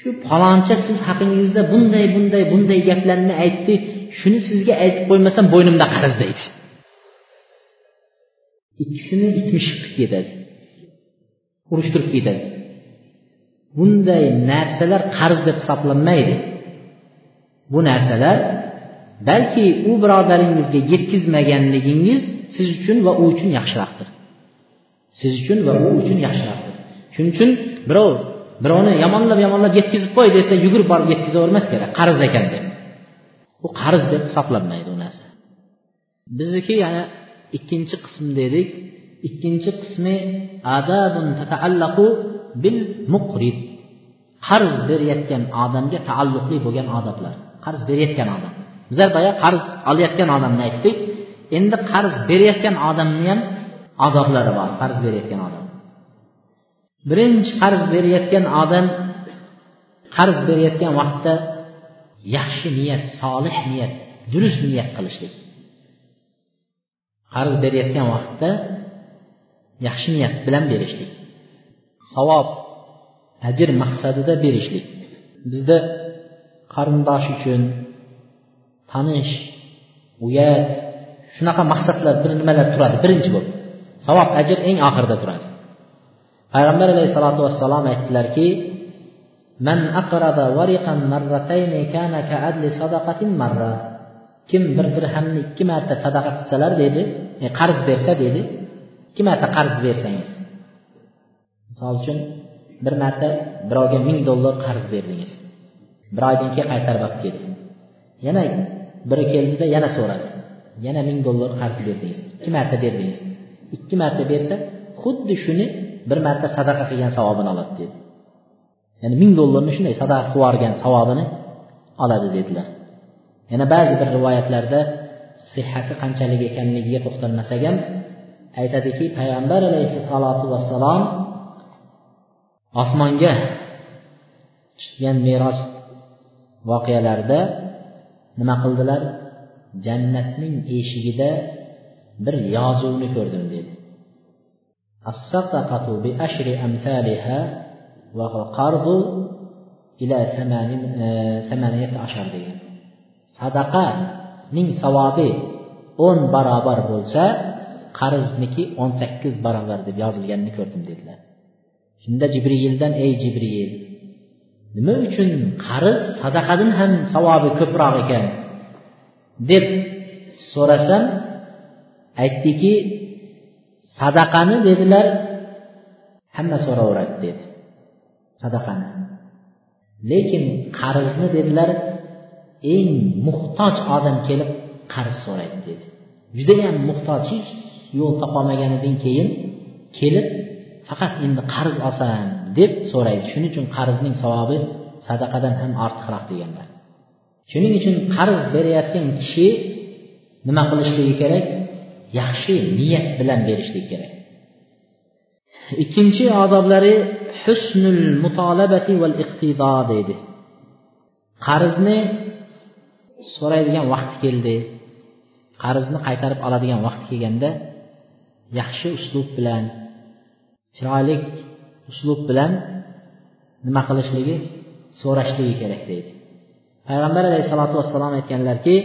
A: Shu paloncha siz haqingizda bunday bunday bunday gaplarni aytdi shuni sizga aytib qo'ymasam bo'ynimda qarz deydi. Ikkisini itmishib ketadi urushtirib ketadi. Bunday narsalar qarz deb hisoblanmaydi. Bu narsalar balki u birodaringizga yetkazmaganligingiz siz uchun va u uchun yaxshiroqdir. Siz uchun va u uchun yaxshiroqdir. Shuning uchun birov birovni yomonlab yomonlab yetkazib qo'y desa yugurib borib yetkazavermas kerak qarz ekan deb. Bu qarz deb hisoblanmaydi u narsa. Bizniki yana ikkinchi qism dedik. Ikkinchi qismi adabun tataallaqu bil muqrid. Qarz berayotgan odamga taalluqli bo'lgan odoblar qarz berayotgan odam. Bizlar boya qarz olayotgan odamni aytdik. Endi qarz berayotgan odamni ham odoblari bor qarz berayotgan odam. Birinchi qarz berayotgan odam qarz berayotgan vaqtda yaxshi niyat solih niyat durust niyat qilishlik. Qarz berayotgan vaqtda yaxshi niyat bilan berishlik. Savob ajr maqsadida berishlik. Bizda qarindosh uchun tanish uyat shunaqa maqsadlar bir nimalar turadi. Birinchi bo'lib. Savob ajr eng oxirida turadi. Payg'ambar alayhissalotu vassalom aytdilarki man aqrada variqan marratayni kana ka'adli sadaqatin marra. Kim bir dirhamni ikki marta sadaqa qilsalar dedi e, qarz bersa dedi ikki marta qarz bersangiz misol uchun bir marta birovga ming dollar qarz berdingiz. Bir oydan keyin qaytarib olib ketdi yana biri keldida yana so'radi. Yana ming dollar qarz berdingiz. Ikki marta berdingiz. Ikki marta bersa xuddi shuni bir marta sadaqa qilgan savobini oladi dedi. Ya'ni ming dollarni shunday sadaqa qilib yuborgan savobini oladi dedilar. Yana ba'zi bir rivoyatlarda sihhati qanchalik ekanligiga to'xtalmasak ham aytadiki payg'ambar alayhissalotu vassalom osmonga chiqqan meros voqealarida nima qildilar? Jannatning eshigida bir yozuvni ko'rdim dedi. الصدقة بعشر أمثالها والقرض إلى ثمانية عشر degan sadaqaning savobi o'n barobar bo'lsa qarzniki o'n sakkiz barobar deb yozilganini ko'rdim dedilar shunda jibriyildan ey jibriyil nima uchun qarz sadaqadan ham savobi ko'proq ekan deb so'rasam aytdiki sadaqani dedilar hamma so'raveradi dedi Sadaqani. Lekin qarzni dedilar eng muhtoj odam kelib qarz so'raydi dedi. Judayam muhtoj hech yo'l topolmaganidan keyin kelib faqat endi qarz olsam deb so'raydi. Shuning uchun qarzning savobi sadaqadan ham ortiqroq deganlar. Shuning uchun qarz berayotgan kishi nima qilishligi kerak? Yaxshi niyat bilan berishligi kerak. Ikkinchi odoblari husnul mutolabati val iqtido deydi qarzni so'raydigan vaqt keldi qarzni qaytarib oladigan vaqt kelganda yaxshi uslub bilan chiroyli uslub bilan nima qilishligi so'rashligi kerak deydi payg'ambar alayhissalotu vassalom aytganlarki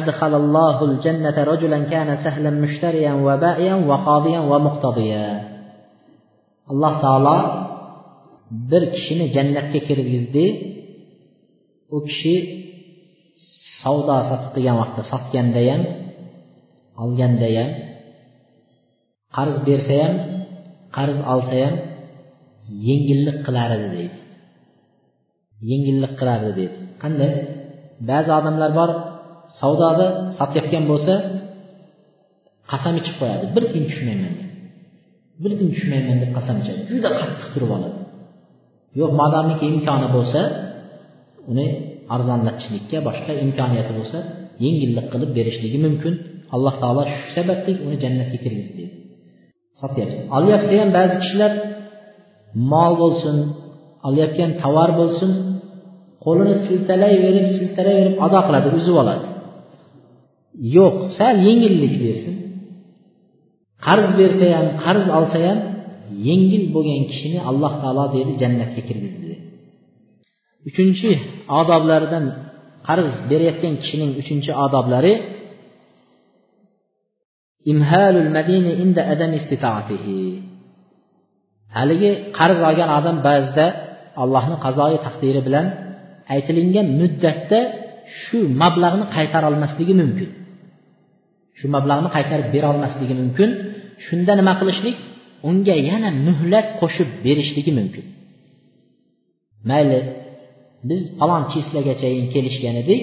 A: أدخل الله الجنة رجلا كان سهلا مشتريا وبائعا وقاضيا ومقتضيا alloh taolo bir kishini jannatga kirgizdi u kishi savdo sotiq qilgan vaqtda sotganda ham olganda ham qarz bersa ham qarz olsa ham yengillik qilar edi deydi. Yengillik qilardi deydi. Qanday? Ba'zi odamlar bor savdoda sotayotgan bo'lsa qasam ichib qo'yadi. Bir tiyin tushmayman deb bir tiyin tushmayman deb qasam ichadi. Juda qattiq turib oladi. Yo'q modomiki imkoni bo'lsa uni arzonlatishlikka boshqa imkoniyati bo'lsa yengillik qilib berishligi mumkin. Alloh taolo shu sababli uni jannatga kirgizdi deydi sotyapti olyapti ham ba'zi kishilar mol bo'lsin olayotgan tovar bo'lsin qo'lini siltalayverib siltalayverib ado qiladi uzib oladi. Yo'q sal yengillik bersin. Qarz bersa ham qarz olsa ham yengil bo'lgan kishini alloh taolo deydi jannatga kirgizdi uchinchi odoblaridan qarz berayotgan kishining uchinchi odoblari imhalul madini inda adam istitoatihi haligi qarz olgan odam ba'zida allohni qazoyi taqdiri bilan aytilingan muddatda shu mablag'ni qaytarolmasligi mumkin. Shu mablag'ni qaytarib berolmasligi mumkin. Shunda nima qilishlik? Unga yana muhlat qo'shib berishligi mumkin. Mayli biz falon chislagachayin kelishgan edik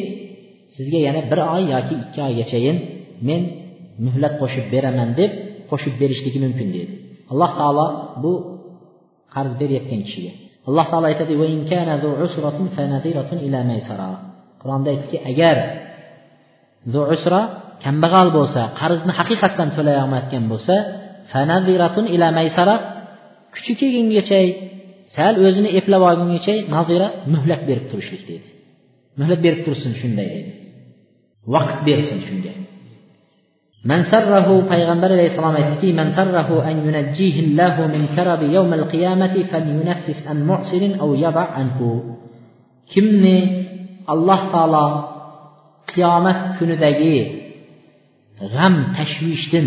A: sizga yana bir oy yoki ikki oygachayin men muhlat qo'shib beraman deb qo'shib berishligi mumkin deydi. Alloh taolo bu qarz berayotgan kishiga. Alloh taolo aytadi qur'onda aytdiki agar usra kambag'al bo'lsa qarzni haqiqatdan to'lay olmayotgan bo'lsa sanadiratun ila maysara kuchi kelgungacha sal o'zini eplab olgungacha nazira muhlat berib turishlik deydi. Muhlat berib tursin shunday deydi. Vaqt bersin shunga. Mansarrahu payg'ambar alayhissalom aytdiki mansarrahu an yunajjihillahu min karabi yawmal qiyamati falyunaffis an muhsinin aw yada anhu. Kimni alloh taolo qiyomat kunidagi g'am tashvishdan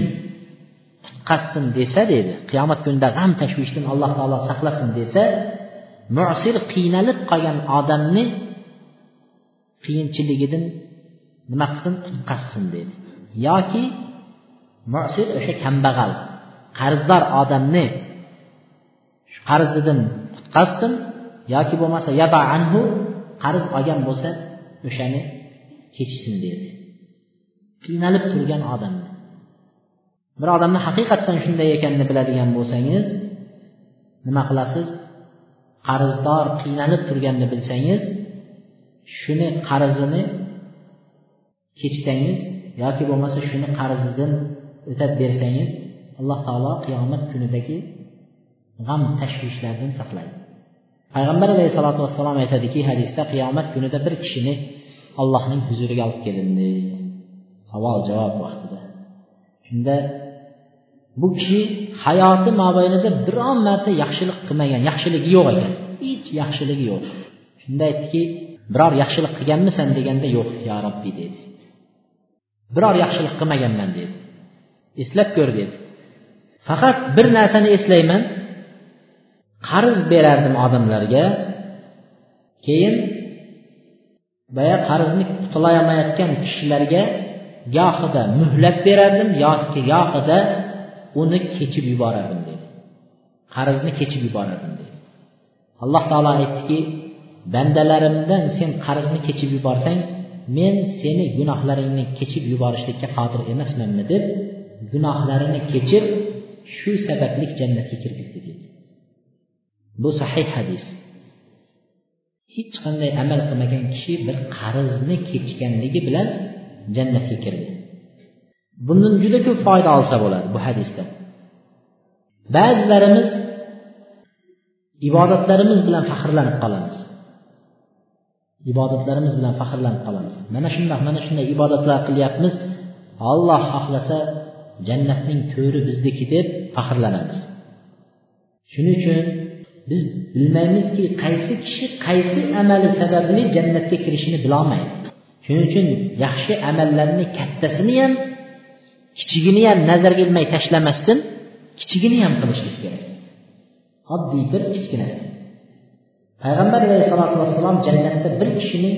A: qassin desa dedi qiyomat kunida g'am tashvishdan alloh taolo saqlasin desa musir qiynalib qolgan odamni qiyinchiligidan nima qilsin? Qutqazsin dedi yoki musir o'sha kambag'al qarzdor odamni shu qarzidan qutqazsin yoki bo'lmasa yaba anhu qarz olgan bo'lsa o'shani kechsin dedi qiynalib turgan odamni. Bir odamni haqiqatdan shunday ekanini biladigan bo'lsangiz nima qilasiz? Qarzdor qiynalib turganini bilsangiz shuni qarzini kechsangiz yoki bo'lmasa shuni qarzidan o'tab bersangiz alloh taolo qiyomat kunidagi g'am tashvishlardan saqlaydi. Payg'ambar alayhissalotu vassalom aytadiki hadisda qiyomat kunida bir kishini allohning huzuriga olib kelindi. Savol javob vaqtida. Shunda bu kishi hayoti mobaynida biron marta yaxshilik qilmagan yaxshiligi yo'q ekan. Hech yaxshiligi yo'q. Shunda aytdiki biror yaxshilik qilganmisan deganda yo'q yo robbiy dedi. Biror yaxshilik qilmaganman dedi. Eslab ko'r dedi. Faqat bir narsani eslayman. Qarz berardim odamlarga. Keyin boya qarzni qutulolmayotgan kishilarga gohida muhlat berardim yoki gohida uni kechib yuborardim dedi. Qarzni kechib yuborardim dedi. Alloh taolo aytdiki bandalarimdan sen qarzni kechib yuborsang men seni gunohlaringni kechib yuborishlikka qodir emasmanmi deb gunohlarini kechib shu sababli jannatga kirgizdi dedi. Bu sahih hadis. Hech qanday amal qilmagan kishi bir qarzni kechganligi bilan jannatga kirdi. Bundan juda ko'p foyda olsa bo'ladi bu hadisdan ba'zilarimiz ibodatlarimiz bilan faxrlanib qolamiz. Ibodatlarimiz bilan faxrlanib qolamiz. Mana shundoq mana shunday ibodatlar qilyapmiz. Alloh xohlasa jannatning to'ri bizniki deb faxrlanamiz. Shuning uchun biz bilmaymizki qaysi kishi qaysi amali sababli jannatga kirishini bilolmaydi. Shuning uchun yaxshi amallarni kattasini ham kichigini ham nazarga ilmay tashlamasdan kichigini ham qilishlik kerak. Oddiy bir kichkina. Payg'ambar alayhissalotu vassalom jannatda bir kishini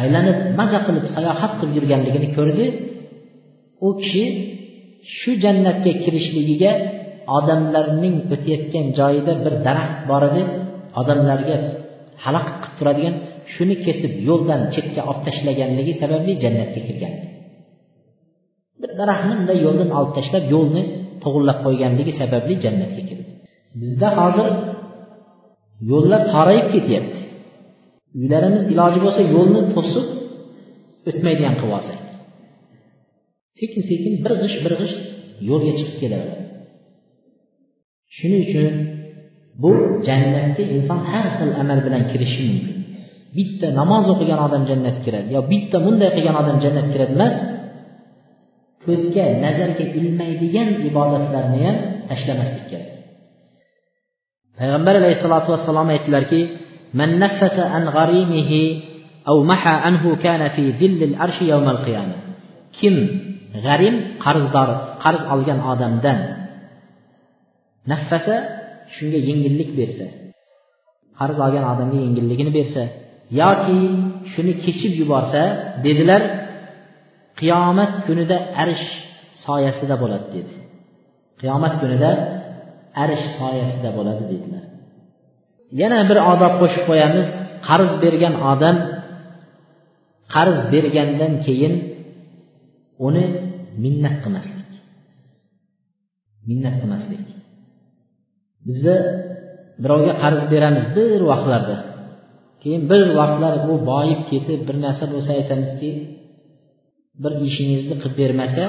A: aylanib maza qilib sayohat qilib yurganligini ko'rdi. U kishi shu jannatga kirishligiga odamlarning o'tayotgan joyida bir daraxt bor edi. Odamlarga xalaqit qilib turadigan shuni kesib yo'ldan chetga olib tashlaganligi sababli jannatga kirgan daraxtni bunday yo'ldan olib tashlab yo'lni to'g'irlab qo'yganligi sababli jannatga kirdi. Bizda hozir yo'llar torayib ketyapti. Uylarimiz iloji bo'lsa yo'lni to'sib o'tmaydigan qilib olsak. Sekin sekin bir g'ish bir g'ish yo'lga chiqib kelaveradi. Shuning uchun bu jannatga inson har xil amal bilan kirishi mumkin. Bitta namoz o'qigan odam jannatga kiradi yo bitta bunday qilgan odam jannatga kiradi emas ko'zga nazarga ilmaydigan ibodatlarni ham tashlamaslik kerak payg'ambar alayhissalotu vassalom aytdilarki من نفس عن غريمه أو محى عنه كان في ذل العرش يوم القيامة kim g'arim qarzdor qarz olgan odamdan naffasa shunga yengillik bersa qarz olgan odamga yengilligini bersa yoki shuni kechib yuborsa dedilar qiyomat kunida arish soyasida bo'ladi dedi. Qiyomat kunida arish soyasida bo'ladi dedilar. Yana bir odob qo'shib qo'yamiz. Qarz bergan odam qarz bergandan keyin uni minnat qilmaslik. Minnat qilmaslik. Bizni birovga qarz beramiz bir vaqtlarda. Keyin bir vaqtlar u boyib ketib bir narsa bo'lsa aytamizki bir ishingizni qilib bermasa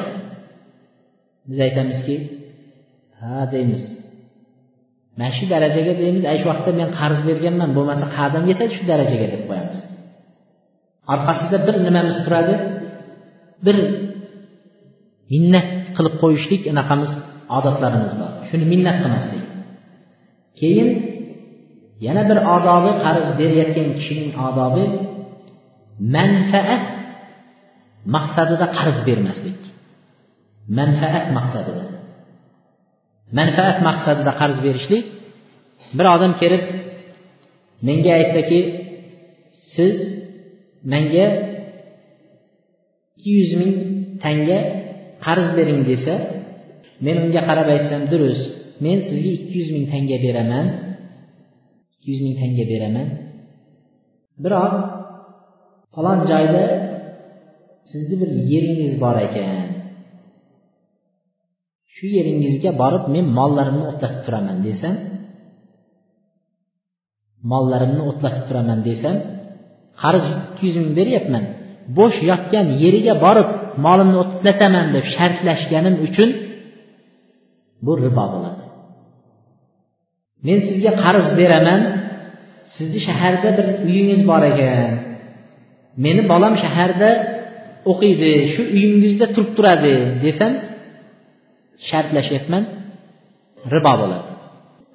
A: biz aytamizki ha deymiz. Mana shu darajaga deymiz ana shu vaqtda men qarz berganman bo'lmasa qayerdan yetadi shu darajaga deb qo'yamiz. Orqasida bir nimamiz turadi? Bir minnat qilib qo'yishlik anaqamiz odatlarimiz bor. Shuni minnat qilmaslik. Keyin yana bir odobi qarz berayotgan kishining odobi manfaat maqsadida qarz bermaslik. Manfaat maqsadida. Manfaat maqsadida qarz berishlik. Bir odam kelib menga aytsaki siz menga ikki yuz ming tanga qarz bering desa men unga qarab aytsam durust men sizga ikki yuz ming tanga beraman. Ikki yuz ming tanga beraman. Biroq falon joyda sizni bir yeringiz bor ekan. Shu yeringizga borib men mollarimni o'tlatib turaman desam mollarimni o'tlatib turaman desam qarz ikki yuz ming beryapman. Bo'sh yotgan yeriga borib molimni o'tlataman deb shartlashganim uchun bu ribo bo'ladi. Men sizga qarz beraman. Sizni shaharda bir uyingiz bor ekan. Meni bolam shaharda o'qiydi shu uyingizda turib turadi desam shartlashyapman ribo bo'ladi.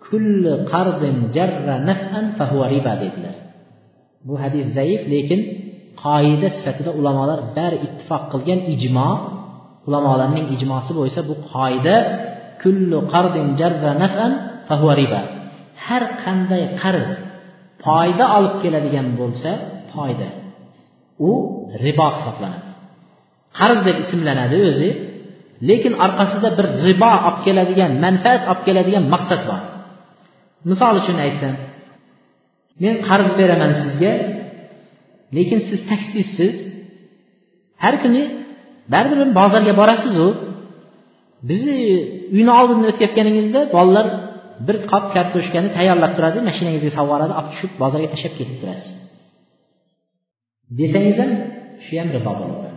A: Kulli qardin jarra naf'an fahuva riba dedilar. Bu hadis zaif lekin qoida sifatida ulamolar bari ittifoq qilgan ijmo ulamolarning ijmosi bo'lsa bu qoida kullu qardin jarra naf'an fahuva riba. Har qanday qarz foyda olib keladigan bo'lsa foyda u ribo hisoblanadi. Qarz deb ismlanadi o'zi. Lekin orqasida bir ribo olib keladigan manfaat olib keladigan maqsad bor. Misol uchun aytsam men qarz beraman sizga lekin siz taksizsiz har kuni baribir bozorga borasizu. Bizni uyni oldidan o'tayotganingizda bolalar bir qop kartoshkani tayyorlab turadi mashinangizga solib yuboradi olib tushib bozorga tashlab ketib turasiz. Desangiz ham shu ham ribo bo'ladi.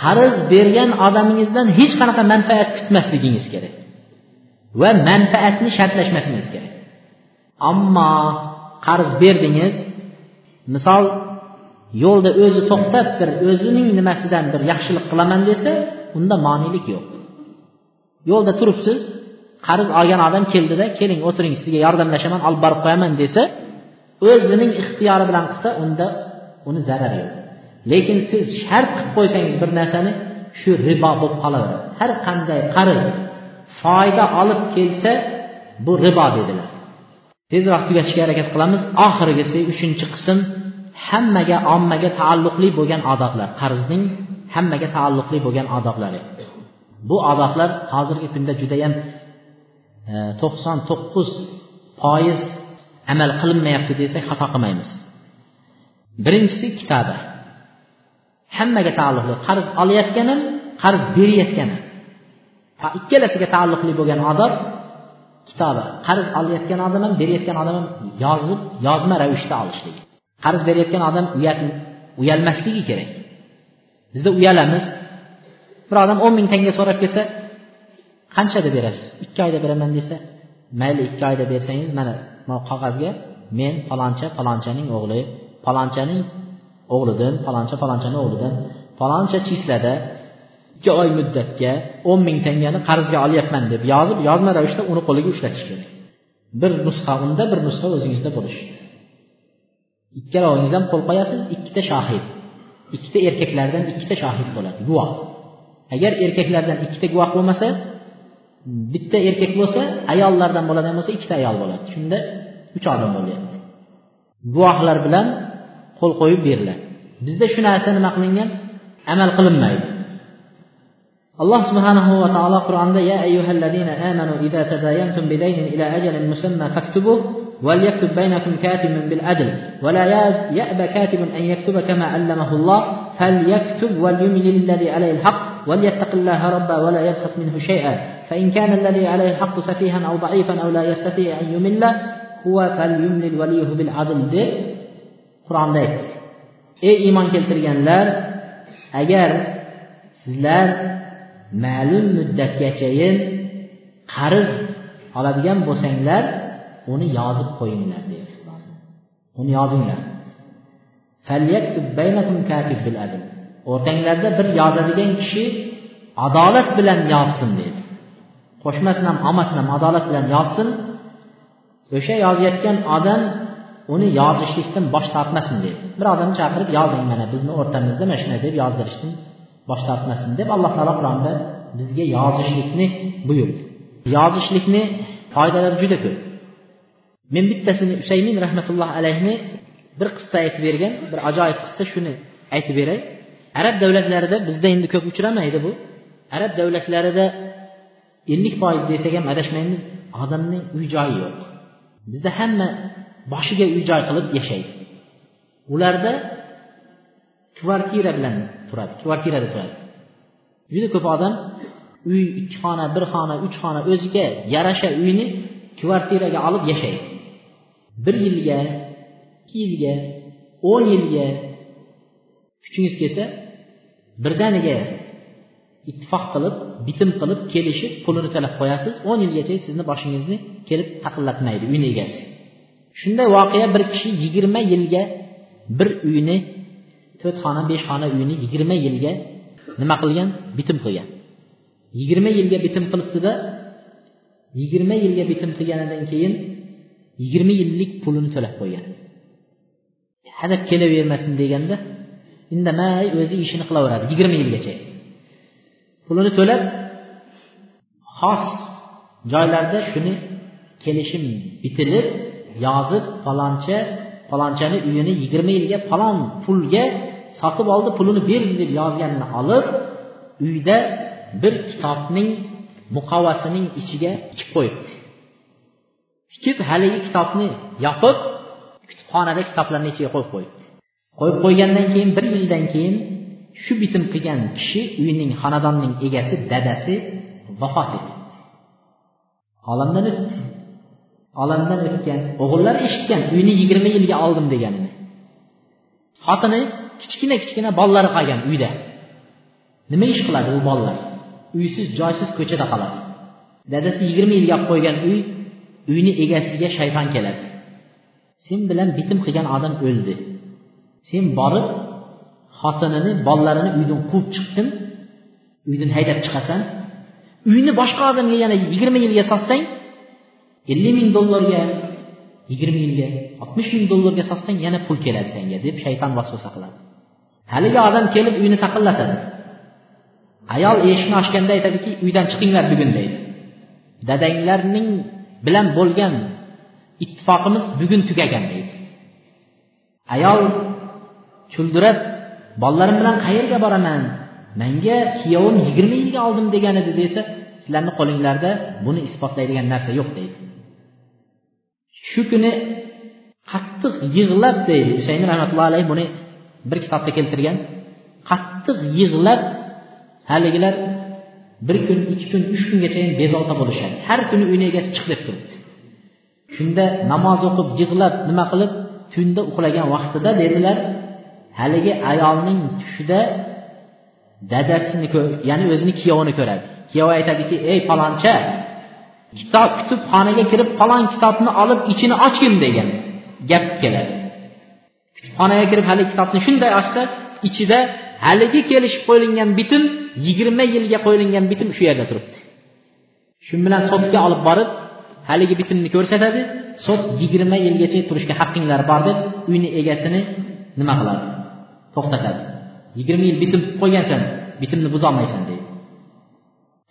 A: Qarz bergan odamingizdan hech qanaqa manfaat kutmasligingiz kerak. Va manfaatni shartlashmasligingiz kerak. Ammo qarz berdingiz misol yo'lda o'zi to'xtab bir o'zining nimasidan bir yaxshilik qilaman desa unda monelik yo'q. Yo'lda turibsiz qarz olgan odam keldida keling o'tiring sizga yordamlashaman olib borib qo'yaman desa o'zining ixtiyori bilan qilsa unda uni zarari yo'q. Lekin siz shart qilib qo'ysangiz bir narsani shu ribo bo'lib qolaveradi. Har qanday qarz foyda olib kelsa bu ribo dedilar. Tezroq tugatishga harakat qilamiz. Oxirgisi uchinchi qism hammaga ommaga taalluqli bo'lgan odoblar. Qarzning hammaga taalluqli bo'lgan odoblari. Bu odoblar hozirgi kunda judayam e, to'qson to'qqiz foiz amal qilinmayapti desak xato qilmaymiz. Birinchisi kitoba hammaga taalluqli. Qarz olayotgan ham qarz berayotgan ham ikkalasiga taalluqli bo'lgan odob kitobi. Qarz olayotgan odam ham berayotgan odam ham yozib yozma ravishda olishligi. Qarz berayotgan odam uyalmasligi kerak. Bizda uyalamiz. Bir odam o'n ming tanga so'rab kelsa qanchada berasiz? Ikki oyda beraman desa mayli ikki oyda bersangiz mana mana qog'ozga men faloncha falonchaning o'g'li falonchaning o'g'lidan faloncha falonchani o'g'lidan. Faloncha chislada ikki oy muddatga o'n ming tangani qarzga olyapman deb yozib yozma ravishda uni qo'liga ushlatish kerak. Bir nusxa unda bir nusxa o'zingizda bo'lishi ikkalovingiz ham qo'l qo'yasiz ikkita shohid. Ikkita erkaklardan ikkita shohid bo'ladi guvoh. Agar erkaklardan ikkita guvoh bo'lmasa bitta erkak bo'lsa ayollardan bo'ladigan bo'lsa ikkita ayol bo'ladi. Shunda uch odam bo'lyapti. Guvohlar bilan qo'l qo'yib beriladi. Bizda shu narsa nima qilingan? Amal qilinmaydi. Alloh subhanahu va taolo qur'onda ya ayyuhallazina amanu idza tadayantum bidaynin ila ajalin musamma faktubuh وليكتب بينكم كاتب بالعدل ولا يأبى كاتب أن يكتب كما علمه الله فليكتب وليملل الذي عليه الحق وليتق الله ربه ولا يبخس منه شيئا فإن كان الذي عليه الحق سفيها أو ضعيفا أو لا يستطيع أن يمل هو فليملل وليه بالعدل qur'onda aytdi. Ey iymon keltirganlar agar sizlar ma'lum muddatgachayin qarz oladigan bo'lsanglar uni yozib qo'yinglar deydi uni yozinglar. O'rtanglarda bir yozadigan kishi adolat bilan yozsin dedi qo'shmasin ham olmasin ham adolat bilan yozsin. O'sha yozayotgan odam uni yozishlikdan bosh tortmasin dedi bir odamni chaqirib yozing mana bizni o'rtamizda mana shunday deb yozdirishdan bosh tortmasin deb alloh taolo qur'onda bizga yozishlikni buyurdi. Yozishlikni foydalari juda ko'p. Men bittasini usaymin rahmatullohi alayhni bir qissa aytib bergan bir ajoyib qissa shuni aytib beray. Arab davlatlarida bizda endi ko'p uchramaydi bu. Arab davlatlarida ellik foiz desak ham adashmaymiz. Odamning uy joyi yo'q. Bizda hamma boshiga uy joy qilib yashaydi ularda kvartira bilan turadi kvartirada turadi. Juda ko'p odam uy ikki xona bir xona uch xona o'ziga yarasha uyni kvartiraga olib yashaydi bir yilga ikki yilga o'n yilga kuchingiz kelsa birdaniga ittifoq qilib bitim qilib kelishib pulini to'lab qo'yasiz o'n yilgacha sizni boshingizni kelib taqillatmaydi uyni egasi. Shunday voqea bir kishi yigirma yilga bir uyni to'rt xona besh xona uyni yigirma yilga nima qilgan? Bitim qilgan. Yigirma yilga bitim qilibdida yigirma yilga bitim qilganidan keyin yigirma yillik pulini to'lab qo'ygan. Hadab kelavermasin deganda indamay o'zi ishini qilaveradi yigirma yilgacha. Pulini to'lab xos joylarda shuni kelishim bitilib yozib faloncha falonchani uyini yigirma yilga falon pulga sotib oldi pulini berdi deb yozganini olib uyda bir kitobning muqovasining ichiga tikib qo'yibdi. Tikib haligi kitobni yopib kutubxonada kitoblarni ichiga qo'yib qo'yibdi. Qo'yib qo'ygandan keyin bir yildan keyin shu bitim qilgan kishi uyning xonadonning egasi dadasi vafot etdi. Olamdan o'tdi. Olamdan o'tgan o'g'illar eshitgan uyni yigirma yilga oldim deganini. Xotini kichkina kichkina bolalari qolgan uyda. Nima ish qiladi u bolalar? Uysiz joysiz ko'chada qoladi. Dadasi yigirma yilga olib qo'ygan uy uyni egasiga shayton keladi. Sen bilan bitim qilgan odam o'ldi. Sen borib xotinini bolalarini uydan quvib chiqdim uydan haydab chiqasan. Uyni boshqa odamga yana yigirma yilga sotsang ellik ming dollarga yigirma mingga oltmish ming dollarga sotsang yana pul keladi senga deb shayton vasvasa qiladi. Haligi odam kelib uyni taqillatadi. Ayol eshikni ochganda aytadiki uydan chiqinglar bugun deydi. Dadanglarning bilan bo'lgan ittifoqimiz bugun tugagan deydi. Ayol chuldirab bolalarim bilan qayerga boraman? Manga kuyovim yigirma yilga oldim degan edi desa sizlarni qo'linglarda buni isbotlaydigan narsa yo'q deydi. Shu kuni qattiq yig'lab deydi husayn rahmatullohi alayhi buni bir kitobda keltirgan. Qattiq yig'lab haligilar bir kun ikki kun uch kungachayin bezovta bo'lishadi. Har kuni uyni egasi chiq deb turibdi. Shunda namoz o'qib yig'lab nima qilib tunda uxlagan vaqtida dedilar haligi ayolning tushida dadasini ya'ni o'zini kuyovini ko'radi. Kuyovi aytadiki ey paloncha kitob kutubxonaga kirib falon kitobni olib ichini ochgin degan gap keladi. Kutubxonaga kirib haligi kitobni shunday ochsa ichida haligi kelishib qo'yilgan bitim yigirma yilga qo'yilgan bitim shu yerda turibdi. Shu bilan sotga olib borib haligi bitimni ko'rsatadi sot yigirma yilgacha turishga haqqinglar bor deb uyni egasini nima qiladi? To'xtatadi. Yigirma yil bitim qo'ygansan bitimni buzolmaysan deydi.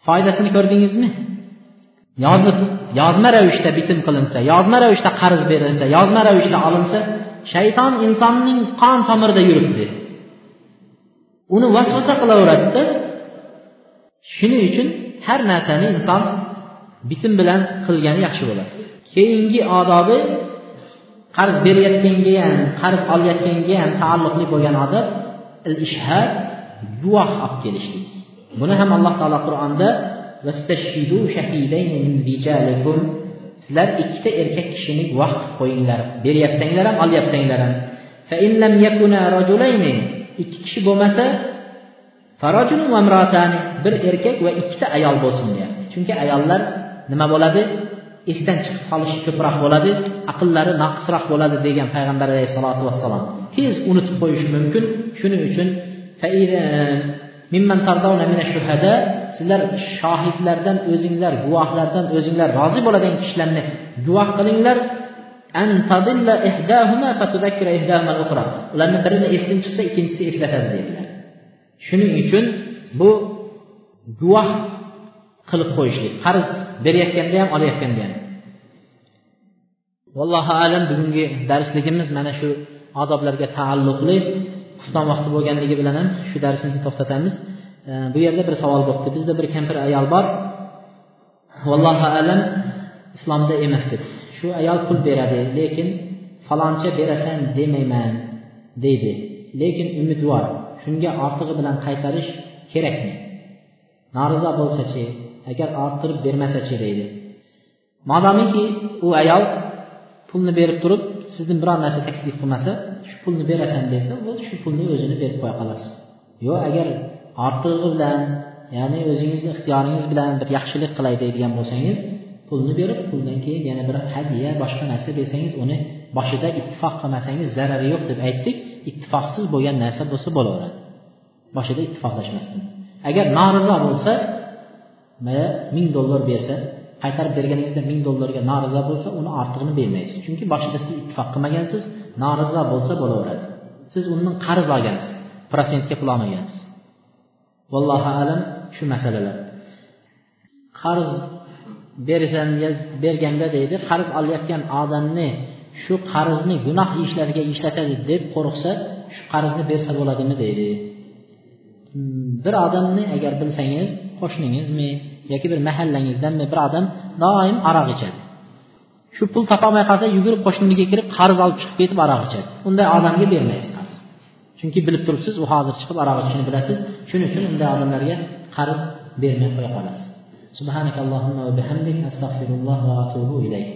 A: Foydasini ko'rdingizmi? Yozma ravishda bitim qilinsa yozma ravishda qarz berilsa yozma ravishda olinsa shayton insonning qon tomirida yuribdi. Uni vasvasa qilaveradida shuning uchun har narsani inson bitim bilan qilgani yaxshi bo'ladi. Keyingi odobi qarz berayotganga ham qarz olayotganga ham taalluqli bo'lgan odob il ishhad guvoh olib kelishlik. Buni ham alloh taolo qur'onda sizlar ikkita erkak kishini guvoh qilib qo'yinglar. Beryapsanglar ham olyapsanglar ham. ikki kishi bo'lmasa bir erkak va ikkita ayol bo'lsin deyapti chunki ayollar nima bo'ladi? Esdan chiqib qolishi ko'proq bo'ladi aqllari naqsroq bo'ladi degan payg'ambar alayhissalotu vassalom. Tez unutib qo'yishi mumkin. Shuning uchun sizlar shohidlardan o'zinglar guvohlardan o'zinglar rozi bo'ladigan kishilarni guvoh qilinglar. Ularni birini esdan chiqsa ikkinchisi eslatadi dedilar. Shuning uchun bu guvoh qilib qo'yishlik qarz berayotganda ham olayotganda ham. Vallohu alam bugungi darsligimiz mana shu odoblarga taalluqli xufton vaqti bo'lganligi bilan ham shu darsimizni to'xtatamiz. Bu yerda bir savol bo'libdi bizda bir kampir ayol bor. Vallohu alam islomda emas deb shu ayol pul beradi lekin faloncha berasan demayman deydi. Lekin umidvor shunga ortig'i bilan qaytarish kerakmi? Norizo bo'lsachi agar orttirib bermasachi deydi. Modomiki u ayol pulni berib turib sizni biror narsa taklif qilmasa shu pulni berasan desa shu pulni o'zini berib qo'ya qolasiz. Yo'q agar ortig'i bilan ya'ni o'zingizni ixtiyoringiz bilan bir yaxshilik qilay deydigan bo'lsangiz pulni berib puldan keyin yana bir hadya boshqa narsa bersangiz uni boshida ittifoq qilmasangiz zarari yo'q deb aytdik. Ittifoqsiz bo'lgan narsa bo'lsa bo'laveradi. Boshida ittifoqlashmasdan agar norizo bo'lsa ming dollar bersa qaytarib berganingizda ming dollarga norizo bo'lsa uni ortig'ini bermaysiz. Chunki boshida siz ittifoq qilmagansiz norizo bo'lsa bo'laveradi. Siz undan qarz olgansiz protsentga pul olmagansiz. Vallohu alam shu masalalar. Qarz bersan berganda deydi qarz olayotgan odamni shu qarzni gunoh ishlariga ishlatadi deb qo'rqsa shu qarzni bersa bo'ladimi deydi. Bir odamni agar bilsangiz qo'shningizmi yoki bir mahallangizdanmi bir odam doim aroq ichadi. Shu pul topolmay qolsa yugurib qo'shninikiga kirib qarz olib chiqib ketib aroq ichadi. Unday odamga bermaysiz chunki bilib turibsiz u hozir chiqib aroq ichishini bilasiz shuning uchun unday odamlarga qarz bermay qo'ya qolasiz سبحانك اللهم وبحمدك أستغفر الله وأتوب إليك